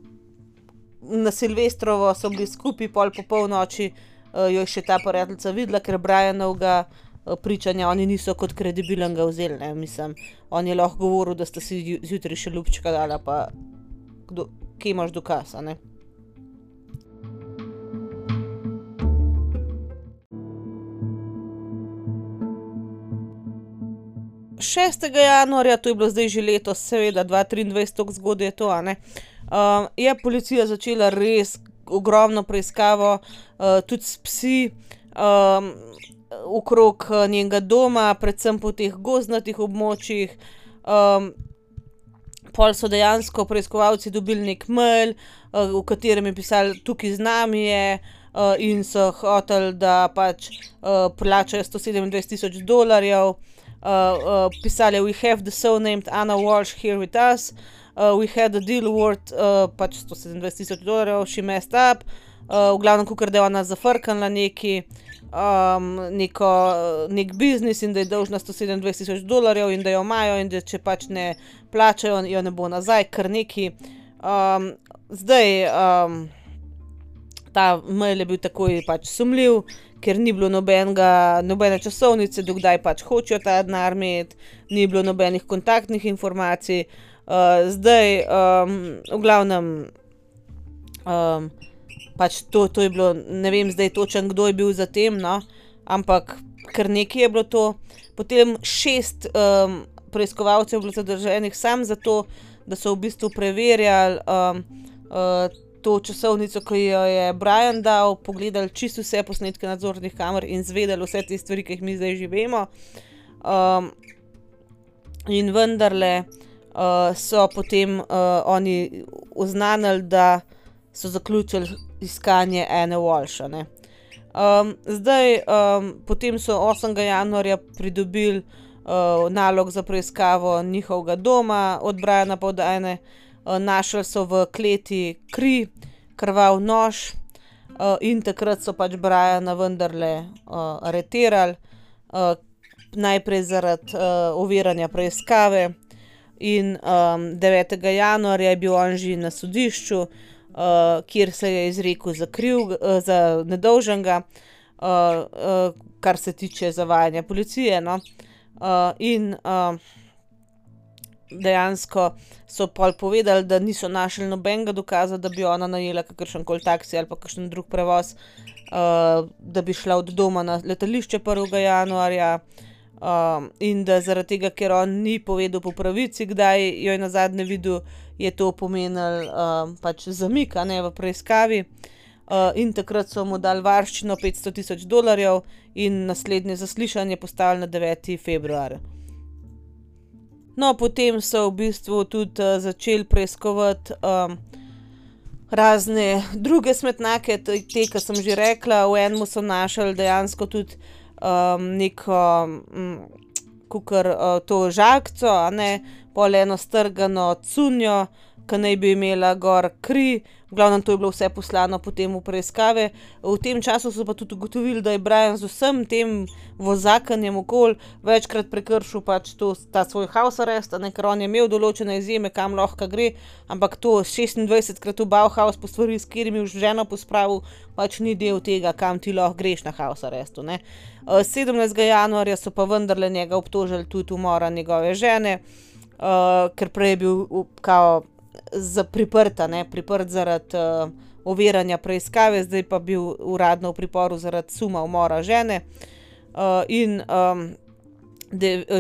na Silvestrovo so bili skupaj pol po polnoči, uh, jo je še ta prijateljica videla, ker Brianovga pričanja oni niso kot kredibilnega vzeli, ne, mislim. On je lahko govoril, da ste si zjutraj še ljubčka dala, pa kdo, kje imaš dokaz, ne. Šestega januarja, to je bilo zdaj že letos, seveda dva triindvajset, tako zgodaj je to, a ne, je policija začela res ogromno preiskavo, tudi s psi, okrog njenega doma, predvsem po teh gozdnatih območjih. pol so dejansko preiskovalci dobili neki mail, v katerem je pisalo: "Tukaj z nami je." in so hoteli, da pač, plačajo sto sedemindvajset tisoč dolarjev. Pisalo je: "We have the so named Anna Walsh here with us. we had a deal worth, pač sto sedemindvajset tisoč dolarjev, she messed up." v glavnem, kakor da je ona zafrknila nekaj, neko, neki biznis in da je dolžna sto sedemindvajset tisoč dolarjev in da jo imajo, in da če pač ne plačajo, je ne bo nazaj, kar nekaj. zdaj, ta mail je bil takoj pač sumljiv, ker ni bilo nobenega, nobene časovnice, do kdaj pač hočejo ta denar imeti, ni bilo nobenih kontaktnih informacij. zdaj, v glavnem, pač to, to je bilo, ne vem zdaj točno, kdo je bil za tem, no, ampak kar nekaj je bilo to. Potem šest, preiskovalcev je bilo zadržanih samo zato, da so v bistvu preverjali, to časovnico, ki jo je Brian dal, pogledali čisto vse posnetke nadzornih kamer in izvedeli vse te stvari, ki jih mi zdaj že vemo. in vendarle, so potem, oni oznanili, da so zaključili iskanje Anne Walsh, a ne. zdaj, potem so osmega januarja pridobili, nalog za preiskavo njihovega doma od Briana pa od Anne. našli so v kleti kri, krvav nož, in takrat so pač Briana vendarle, aretirali. najprej zaradi, oviranja preiskave in, devetega januarja je bil on že na sodišču, kjer se je izrekel za za nedolžnega, kar se tiče zavajanja policije, no. in, dejansko so pol povedali, da niso našli nobenega dokaza, da bi ona najela kakršenkoli taksi ali pa kakšen drug prevoz, da bi šla od doma na letališče prvega januarja, in da zaradi tega, ker on ni povedal po pravici, kdaj jo je nazadnje videl, je to pomenilo, pač zamik, ne, v preiskavi. in takrat so mu dali varščino petsto tisoč dolarjev in naslednje zaslišanje postavili na deveti februar. No, potem so v bistvu tudi, začeli preiskovati, razne druge smetnjake, te, ke sem že rekla, v enem so našli dejansko tudi, neko, kakor, to žagico, a ne, pol eno strgano cunjo, ki naj bi imela gor kri, v glavnem to je bilo vse poslano potem v preiskave. V tem času so pa tudi ugotovili, da je Brian z vsem tem vozakanjem okoli večkrat prekršil pač to, ta svoj house arrest, ne, ker on je imel določene izjeme, kam lahko gre, ampak to šestindvajsetkrat v Bauhaus po stvari, s katerimi je ženo pospravil, pač ni del tega, kam ti lahko greš na house arrestu, ne. sedemnajstega januarja so pa vendarle njega obtožili tudi umora njegove žene, ker prej je bil kao priprt, a ne, priprt zaradi, oviranja preiskave, zdaj pa bil uradno v priporu zaradi suma umora žene. in,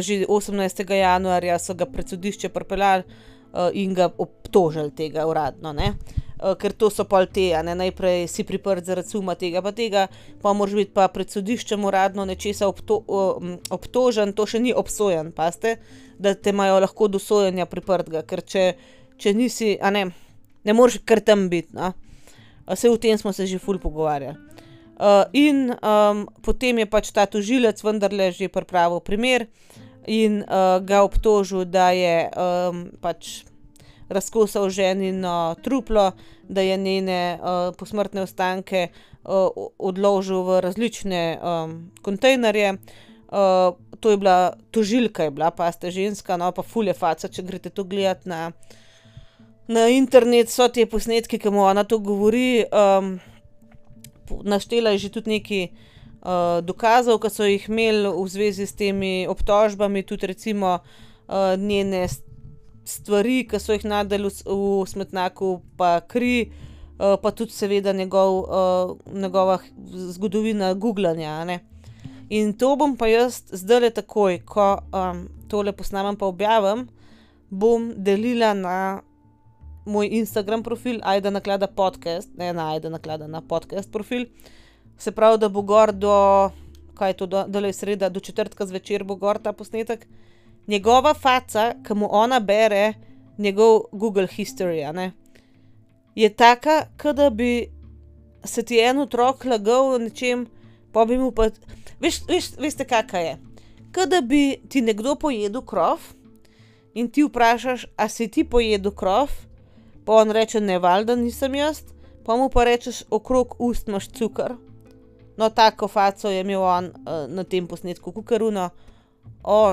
že osemnajstega januarja so ga pred sodišče pripeljali, in ga obtožili tega uradno, ne. ker to so pol te, ne, najprej si priprt zaradi suma tega pa tega, pol moraš biti pa pred sodiščem uradno nečesa obtožen, to še ni obsojen, pazite, da te imajo lahko do sojenja priprtega, ker če, če nisi, a ne, ne moreš kar tam biti, no. saj o tem smo se že ful pogovarjali. in, potem je pač ta tožilec vendarle že pripravil primer in, ga obtožil, da je, pač razkosal ženino truplo, da je njene, posmrtne ostanke, odložil v različne, kontejnerje. to je bila, tožilka je bila, pazite, ženska, no, pa ful je faca, če greste to gledat na, na internet, so ti posnetki, ke mu ona to govori, naštela je že tudi nekaj, dokazov, ke so jih imeli v zvezi s temi obtožbami, tudi recimo, njene stvari, ke so jih našli v smetnjaku, pa kri, pa tudi seveda njegov, njegova zgodovina guglanja, a ne. In to bom pa jaz zdajle takoj, ko, tole posnamem pa objavim, bom delila na moj Instagram profil Ajda Naklada podcast, ne na Ajda Naklada, na podcast profil. Se pravi, da bo gor do, kaj je to, zdajle je sreda, do četrtka zvečer bo gor ta posnetek. Njegova faca, ke mu ona bere njegov Google history, ne, je taka, da bi se ti en otrok lagal o nečem, pol bi mu pa, veš, veš, veste, kaka je? Da bi ti nekdo pojedel krof in ti vprašaš: "A si ti pojedel krof?" Pa on reče: "Ne, valjda nisem jaz." Pol mu pa rečeš: "Okrog ust imaš cuker." No, tako faco je imel on, na tem posnetku, kakor ono: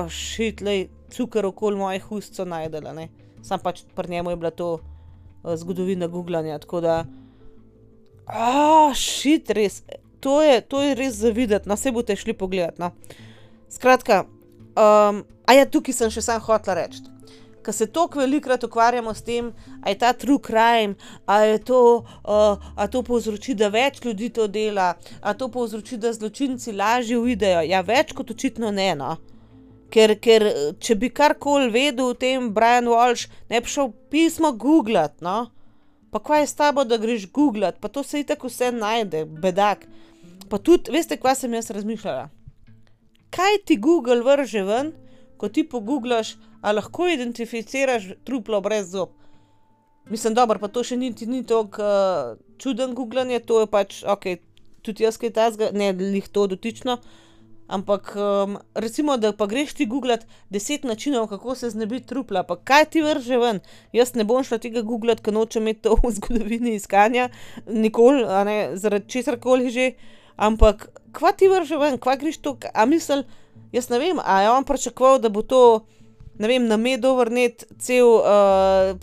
šit, glej, cuker okoli mojih ust so našli, a ne." Samo pač pri njem je bila to, zgodovina guglanja, tako da, šit, res. To je, to je res za videti, no, saj boste šli pogledat, no. Skratka, tukaj sem še samo hotela reči. Ke se toliko velikokrat ukvarjamo s tem, a je ta true crime, a je to, a to povzroči, da več ljudi to dela, a to povzroči, da zločinci lažje uidejo, ja, več kot očitno ne, no. Ker, ker, če bi karkoli vedel o tem Brian Walsh, ne bi šel pismo guglat, no. Pa kva je s tabo, da greš guglat, pa to se itak vse najde, bedak. Pa tudi, veste, kva sem jaz razmišljala? Kaj ti Google vrže ven, ko ti poguglaš, a lahko identificiraš truplo brez zob? Mislim, dobro, pa to še niti ni toliko, čudno guglanje, to je pač, okej, tudi jaz kaj takega, ne glih to dotično, ampak, recimo, da pa greš ti guglat deset načinov, kako se znebiti trupla, pa kaj ti vrže ven? Jaz ne bom šla tega guglat, ke nočem imeti to v zgodovini iskanja, nikoli, ne, zaradi česarkoli že, ampak kva ti vrže ven, kva greš to, a misli, jaz ne vem, a je on pričakoval, da bo to, ne vem, na Medovernet cel,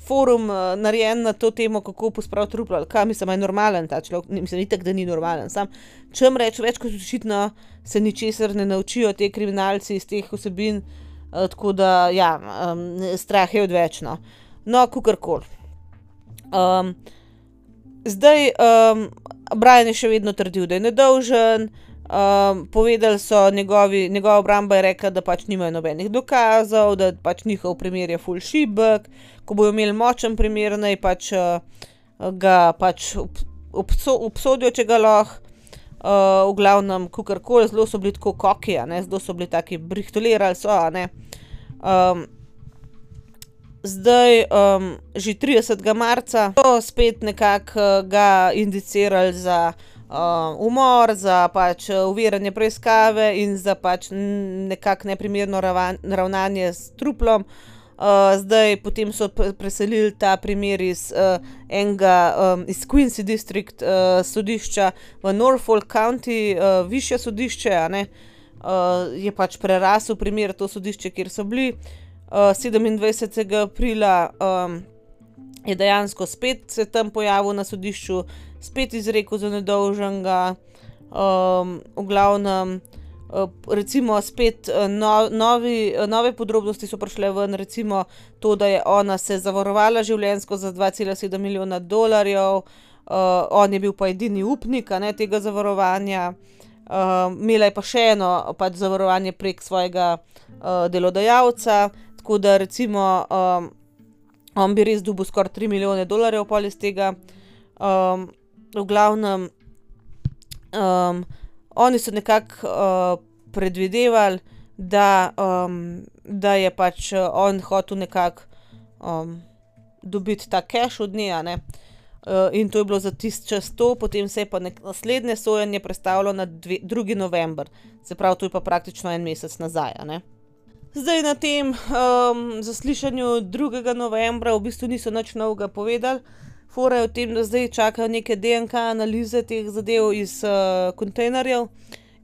forum, narejen na to temo, kako pospraviti truplo, kaj, mislim, a je normalen ta človek, mislim, itak, da ni normalen, samo hočem reči, več kot očitno se ničesar ne naučijo ti kriminalci iz teh vsebin, tako da, ja, strah je odveč, no. No, kakorkoli. zdaj, Brian je še vedno trdil, da je nedolžen, povedali so njegovi, njegova obramba je rekla, da pač nimajo nobenih dokazov, da pač njihov primer je ful šibek, ko bojo imeli močen primer, naj pač, ga pač obsodijo, če ga lahko. v glavnem, kakorkoli, zelo so bili tako ne, zelo so bili taki, brihtolirali so, ne. zdaj, že tridesetega marca so spet nekako, ga indicirali za, umor, za pač oviranje preiskave in za pač nekako neprimerno ravnanje s truplom. zdaj, potem so preselili ta primer iz uh, enega um, iz Quincy District uh, sodišča v Norfolk County, uh, višje sodišče. Uh, je pač prerasel primer to sodišče, kjer so bili. Uh, 27. aprila um, je dejansko spet se tam pojavil na sodišču, spet izrekel za nedolžnega, um, v glavnem. Eh, recimo spet eh, no, novi, eh, nove podrobnosti so prišle ven, recimo to, da je ona se zavarovala življenjsko za 2,7 milijona dolarjev, uh, on je bil pa edini upnik ne, tega zavarovanja. Uh, imela je pa še eno pač zavarovanje prek svojega uh, delodajalca, tako da recimo um, on bi res dobil skoraj 3 milijone dolarjev pol iz tega. Um, v glavnem, um, oni so nekako uh, predvidevali, da, um, da je pač uh, on hotel nekako um, dobiti ta cash od nje. Uh, in to je bilo za tisti čas to, potem se je pa naslednje sojenje predstavilo na 2. november, se pravi, to je pa praktično en mesec nazaj. Zdaj na tem um, zaslišanju 2. novembra v bistvu niso nič novega povedali. Fora je v tem, da zdaj čakajo neke DNK analize teh zadev iz uh, kontejnerjev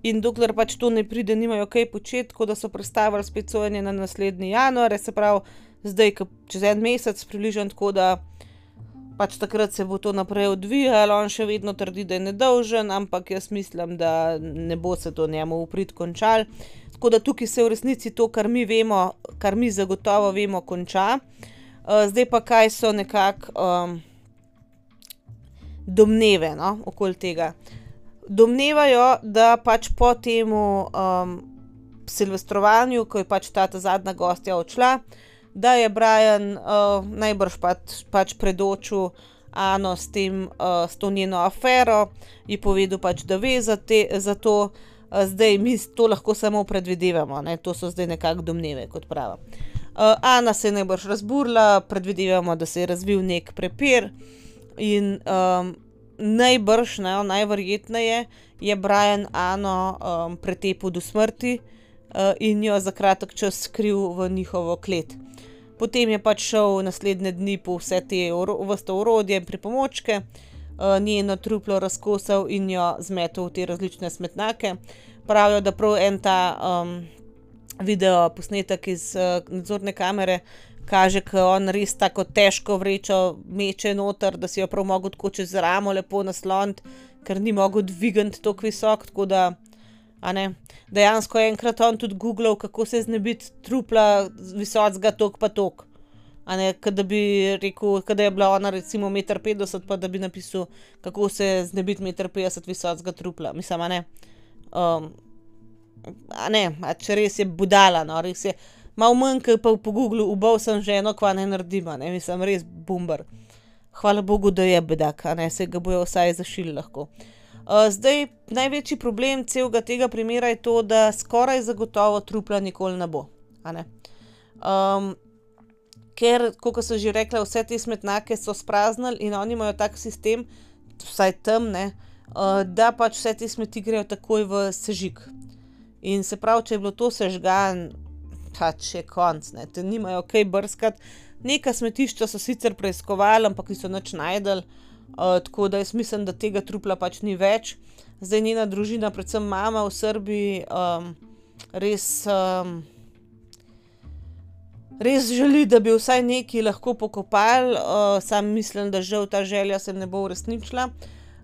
in dokler pač to ne pride, nimajo kaj početi, tako da so predstavili spet sojenje na naslednji januar, se pravi, zdaj čez en mesec približno tako, da pač takrat se bo to naprej odvijalo, on še vedno trdi, da je nedolžen, ampak jaz mislim, da ne bo se to njemu uprit končal. Tako da tukaj se v resnici to, kar mi vemo, kar mi zagotovo vemo, konča. Uh, zdaj pa kaj so nekako. Um, domneve no, okoli tega. Domnevajo, da pač po tem um, silvestrovanju, ko je pač ta zadnja gostja odšla, da je Brian uh, najbrž pač, pač predočil Ano s, tem, uh, s to njeno afero, ji povedal pač, da ve za, te, za to, uh, zdaj mi to lahko samo predvidevamo, ne? to so zdaj nekako domneve, kot pravi. Uh, Ana se je najbrž razburila, predvidevamo, da se je razvil nek prepir. In um, najbrž, ne, najverjetneje je Brian Ano um, pretepel do smrti uh, in jo za kratek čas skril v njihovo klet. Potem je pač šel naslednje dni po vse te vrste urodje in pripomočke, uh, njeno truplo razkosal in jo zmetel v te različne smetnake. Pravijo, da prav en ta um, video posnetek iz uh, nadzorne kamere kaže, da on res tako težko vrečo meče noter, da si jo prav mogo tako čez ramo lepo nasloniti, ker ni mogel dvigati tako visok. Tako dejansko je enkrat on tudi googlal, kako se znebiti trupla visokega tok pa tok. Ne, da bi rekel, da je bila ona recimo 1,50 m, pa da bi napisal, kako se znebiti 1,50 m visokega trupla. Mislim, ne. Um, ne, če res je budala, no, res je malo manj, kot pa po Googlu, ubal sem ženo, kva ne naredim, ne mislim, res bomber. Hvala Bogu, da je bedak, a ne se ga bojo vsaj zašili lahko. Uh, zdaj, največji problem celega tega primera je to, da skoraj zagotovo trupla nikoli ne bo. Ne? Um, ker, kot sem že rekla, vse te smetnake so spraznili in oni imajo tak sistem, vsaj tam, ne, uh, da pač vse te smeti grejo takoj v sežig. In se pravi, če je bilo to sežgan, pač je konc, ne, te nimajo kaj brskati. Neka smetišča so sicer preiskovali, ampak niso nič najdel, uh, tako da jaz mislim, da tega trupla pač ni več. Zdaj njena družina, predvsem mama v Srbiji, um, res, um, res želi, da bi vsaj neki lahko pokopali, uh, sam mislim, da žal ta želja se ne bo uresničila.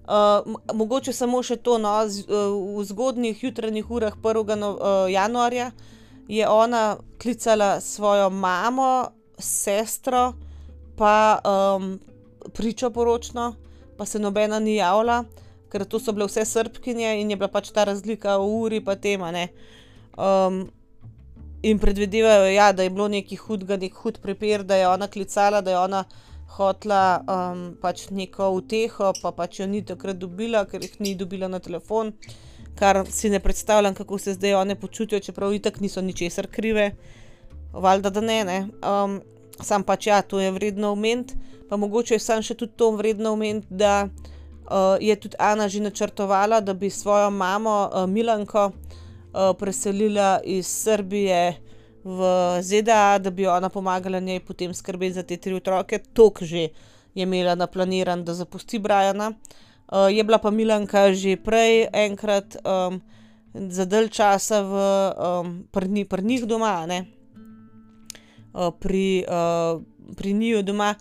Uh, mogoče samo še to, no, z, uh, v zgodnjih jutranjih urah 1. No, uh, januarja je ona klicala svojo mamo, sestro, pa um, pričo poročno, pa se nobena ni javila, ker to so bile vse srpkinje in je bila pač ta razlika v uri, pa tema. Um, in predvidevajo, ja, da je bilo nekaj hudega, nek hud prepir, da je ona klicala, da je ona hotla um, pač neko uteho, pa pač jo ni takrat dobila, ker jih ni dobila na telefon kar si ne predstavljam, kako se zdaj one počutijo, čeprav itak niso ničesar krive, valjda da ne. ne. Um, sam pač ja, to je vredno omeniti, pa mogoče je sam še tudi to vredno omeniti, da uh, je tudi Ana že načrtovala, da bi svojo mamo uh, Milanko uh, preselila iz Srbije v ZDA, da bi ona pomagala njej potem skrbeti za te tri otroke. Tok že je imela naplaniran, da zapusti Briana. Uh, je bila pa Milanka že prej enkrat um, za dalj časa v um, pri njih doma, ne. Uh, pri, uh, pri njiju doma,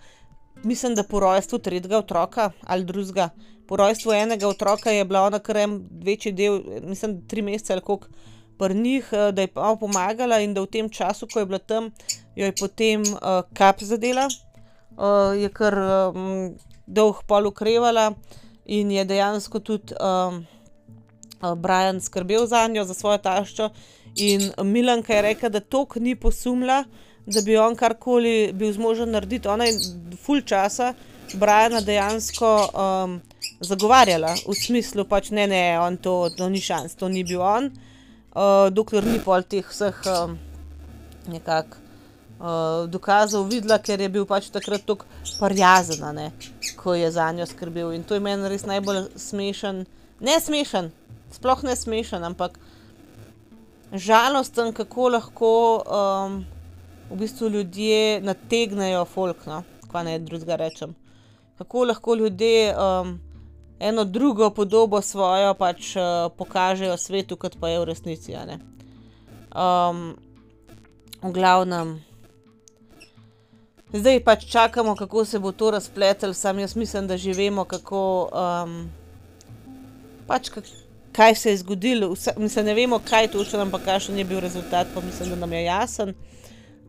mislim, da po rojstvu tretjega otroka ali drugega. Po rojstvu enega otroka je bila ona kar en večji del, mislim, tri mesece ali koliko pri njih, da je pa pomagala in da v tem času, ko je bila tam, jo je potem uh, kap zadela, uh, je kar um, dolgo pol ukrevala in je dejansko tudi um, Brian skrbel za njo, za svojo taščo. In Milanka je rekla, da tok ni posumila, da bi on karkoli bil zmožen narediti. Ona je full časa Briana dejansko um, zagovarjala v smislu, pač ne, ne, on to, to ni šans, to ni bil on. Uh, dokler ni pol teh vseh um, nekako uh, dokazov videla, ker je bil pač takrat tako parjazen, ko je za njo skrbel. In to je meni res najbolj smešen, ne smešen, sploh ne smešen, ampak žalosten, kako lahko um, v bistvu ljudje nategnejo folk, no, kaj naj drugega rečem. Kako lahko ljudje um, eno drugo podobo svojo pač uh, pokažejo svetu, kot pa je v resnici. Um, v glavnem. Zdaj pač čakamo, kako se bo to razpletlo, sam jaz mislim, da že vemo, kako. Um, pač kaj se je zgodilo. Vse, mislim, ne vemo, kaj točno, ampak kakšen je bil rezultat, pa mislim, da nam je jasen.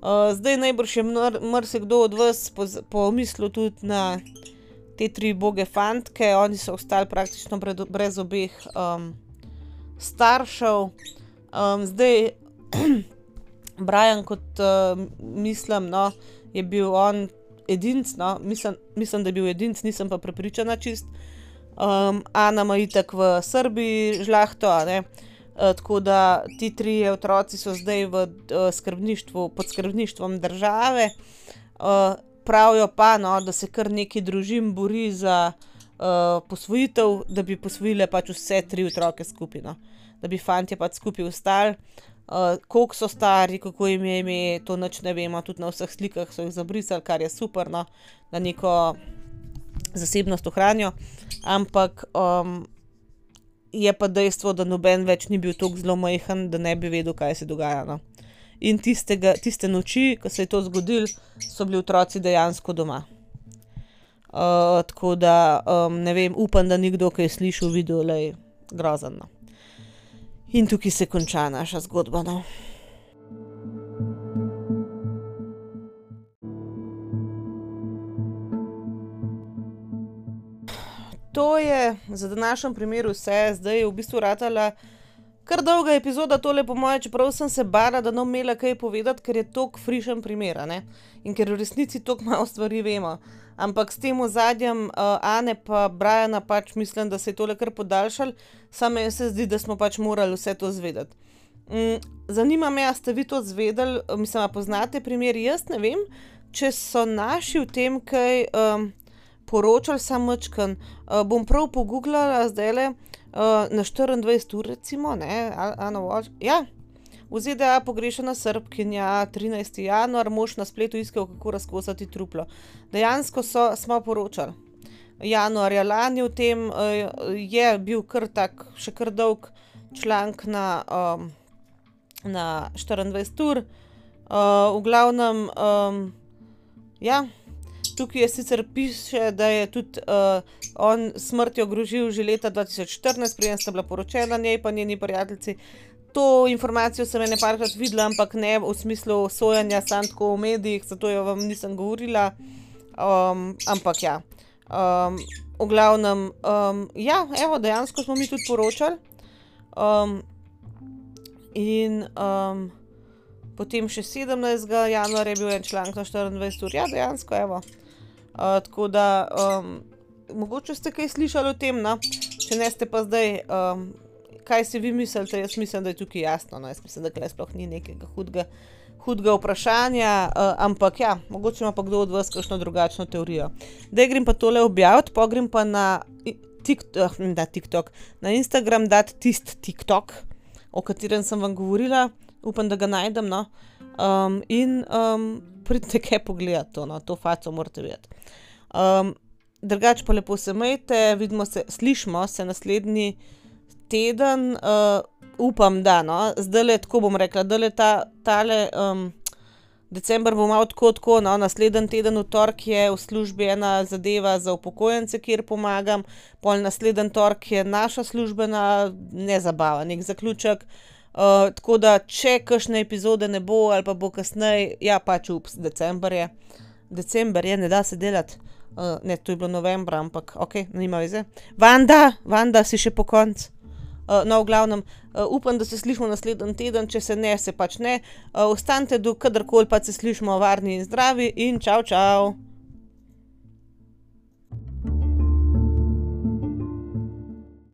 Uh, zdaj najbrž je marsikdo od vas pomislil tudi na te tri boge fantke, oni so ostali praktično brez obeh um, staršev. Um, zdaj, Brian, kot uh, mislim, no je bil on edinc, no? mislim, mislim, da je bil edinc, nisem pa prepričana čist. Um, Ana ima itak v Srbiji žlahto, uh, tako da ti tri otroci so zdaj v uh, skrbništvu, pod skrbništvom države. Uh, pravijo pa, no, da se kar neki družin bori za posvojitev, da bi posvojile pač vse tri otroke skupaj, no? da bi fanti pač skupaj ostali. Uh, koliko so stari, kako jim je ime, to noč ne vemo, tudi na vseh slikah so jih zabrisali, kar je super, no, da neko zasebnost ohranijo. Ampak um, je pa dejstvo, da noben več ni bil tako zelo majhen, da ne bi vedel, kaj se dogaja. No. In tistega, tiste noči, ko se je to zgodilo, so bili otroci dejansko doma. Uh, tako da um, ne vem, upam, da ni kdo, ki je slišal, videl, da je grozno. In tukaj se konča naša zgodba. No. Je za današnji primer vse, zdaj je v bistvu ratala kar dolga epizoda, tole po mojem, čeprav sem se bala, da ne bom imela kaj povedati, ker je to frišen primer in ker v resnici tako malo stvari vemo. Ampak s tem ozadjem uh, Ane pa Brajana pač mislim, da se je tole kar podaljšal, samo se zdi, da smo pač morali vse to zvedeti. Mm, zanima me, ali ste vi to zvedeli, mislim, da poznate primer. Jaz ne vem, če so naši v tem kaj um, poročali, samo čkan. Uh, bom prav pogooglala zdaj le uh, na 24 ur, recimo, ne, Ana Walsh. Ja, V ZDA pogrešana srbkinja 13. januar, mož na spletu iskal, kako razkosati truplo. Dejansko so, smo poročali. Januarja lani v tem uh, je bil kar tak, še kar dolg članek na, um, na 24 ur. Uh, v glavnem, um, ja, tukaj je sicer piše, da je tudi uh, on smrtjo grožil že leta 2014, prijem sta bila poročena njej pa njeni prijateljici. To informacijo sem ene parkrat videla, ampak ne v smislu sojanja, samo tako v medijih, zato jo vam nisem govorila. Um, ampak ja, um, v glavnem, um, ja, evo, dejansko smo mi tudi poročali. Um, in um, potem še 17. januarja je bil en članek na 24 ur, ja, dejansko, evo. Uh, tako da, um, mogoče ste kaj slišali o tem, no? če ne ste pa zdaj. Um, kaj si vi mislite, jaz mislim, da je tukaj jasno. No? Jaz mislim, da tukaj sploh ni nekega hudega, hudega vprašanja, uh, ampak ja, mogoče ima pa kdo od vas kakšno drugačno teorijo. Da grem pa tole objaviti, pa grem pa na, TikTok, da, TikTok, na Instagram, da tisti TikTok, o katerem sem vam govorila, upam, da ga najdem. No? Um, in um, pridite kaj pogledati to, no, to faco morate videti. Um, drugače pa lepo se majte, vidimo se, slišimo se naslednji teden, uh, upam, da no, zdaj le tako bom rekla, da le ta, tale. Um, December bo malo tako, tako, no, naslednji teden, v torek je v službi ena zadeva za upokojence, kjer pomagam, pol naslednji torek je naša službena, ne zabava, neki zaključek. Uh, tako da, če kakšne epizode ne bo, ali pa bo kasneje, ja, pač ups, december je. December je, ne da se delati. Uh, ne, to je bilo novembra, ampak ok, nima veze. Vanda, Vanda si še po koncu. Uh, no, v glavnem, uh, upam, da se slišimo naslednji teden, če se ne, se pač ne. Uh, ostanite do kadarkoli pa se slišimo, varni in zdravi in čau, čau.